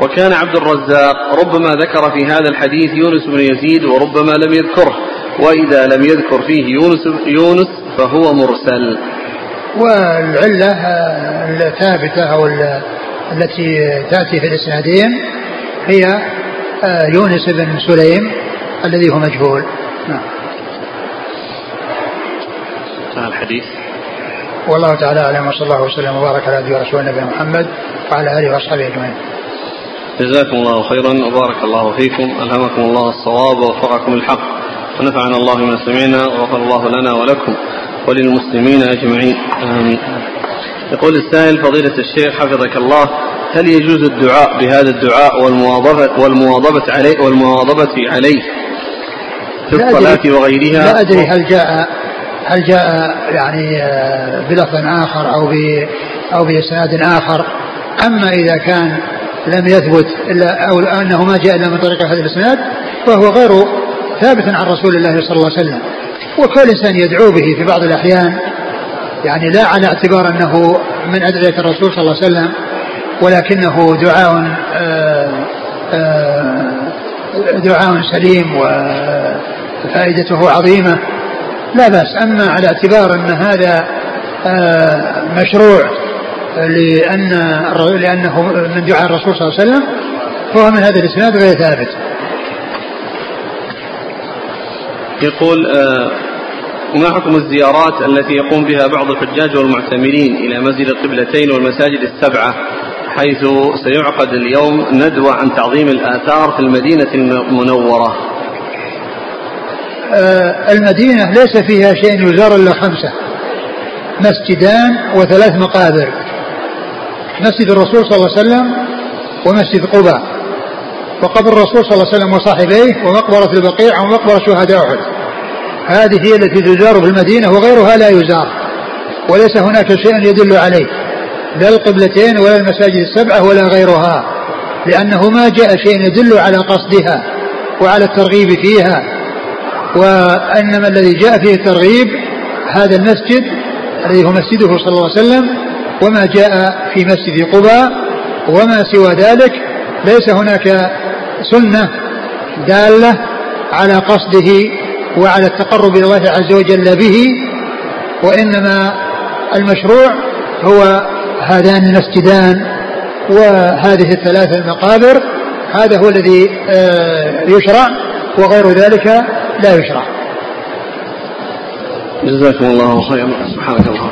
وكان عبد الرزاق ربما ذكر في هذا الحديث يونس بن يزيد وربما لم يذكره. وإذا لم يذكر فيه يونس, يونس فهو مرسل. والعلة الثابتة أو التي تأتي في الإسنادين هي آه، يونس بن سليم الذي هو مجهول. نعم. الحديث. والله تعالى أعلم وصلى الله وسلم وبارك على نبينا ورسول نبينا محمد وعلى آله وأصحابه أجمعين. جزاكم الله خيرا وبارك الله فيكم. ألهمكم الله الصواب ووفقكم الحق. ونفعنا الله بما سمعنا وغفر الله لنا ولكم. وللمسلمين أجمعين. آمين. يقول السائل فضيلة الشيخ حفظك الله هل يجوز الدعاء بهذا الدعاء والمواظبة والمواظبة عليه والمواظبة عليه في الصلاة وغيرها؟ لا أدري هل جاء هل جاء يعني آه، بلفظ آخر أو ب أو بإسناد آخر. أما إذا كان لم يثبت إلا أو أنه ما جاء إلا من طريق هذا الإسناد فهو غير ثابت عن رسول الله صلى الله عليه وسلم. وكل إنسان يدعو به في بعض الأحيان. يعني لا على اعتبار أنه من أدعية الرسول صلى الله عليه وسلم ولكنه دعاء آه، آه، دعاء سليم وفائدته عظيمة. لا بأس. أما على اعتبار أن هذا آه، مشروع لأن لأنه من دعاء الرسول صلى الله عليه وسلم فهو من هذا الإسناد غير ثابت. يقول ما حكم الزيارات التي يقوم بها بعض الحجاج والمعتمرين إلى مسجد القبلتين والمساجد السبعة حيث سيعقد اليوم ندوة عن تعظيم الآثار في المدينة المنورة؟ آه المدينة ليس فيها شيء يزار إلا خمسة مسجدان وثلاث مقابر مسجد الرسول صلى الله عليه وسلم ومسجد قباء. وقبر الرسول صلى الله عليه وسلم وصاحبيه ومقبرة البقيع ومقبرة شهداء أحد. هذه هي التي تزار في المدينة وغيرها لا يزار. وليس هناك شيء يدل عليه. لا القبلتين ولا المساجد السبعة ولا غيرها. لأنه ما جاء شيء يدل على قصدها وعلى الترغيب فيها. وإنما الذي جاء فيه الترغيب هذا المسجد الذي هو مسجده صلى الله عليه وسلم وما جاء في مسجد قباء وما سوى ذلك ليس هناك سنة دالة على قصده وعلى التقرب إلى الله عز وجل به وإنما المشروع هو هذان المسجدان وهذه الثلاث المقابر هذا هو الذي آه، يشرع وغير ذلك لا يشرع. جزاكم الله خيرا. سبحانك اللهم.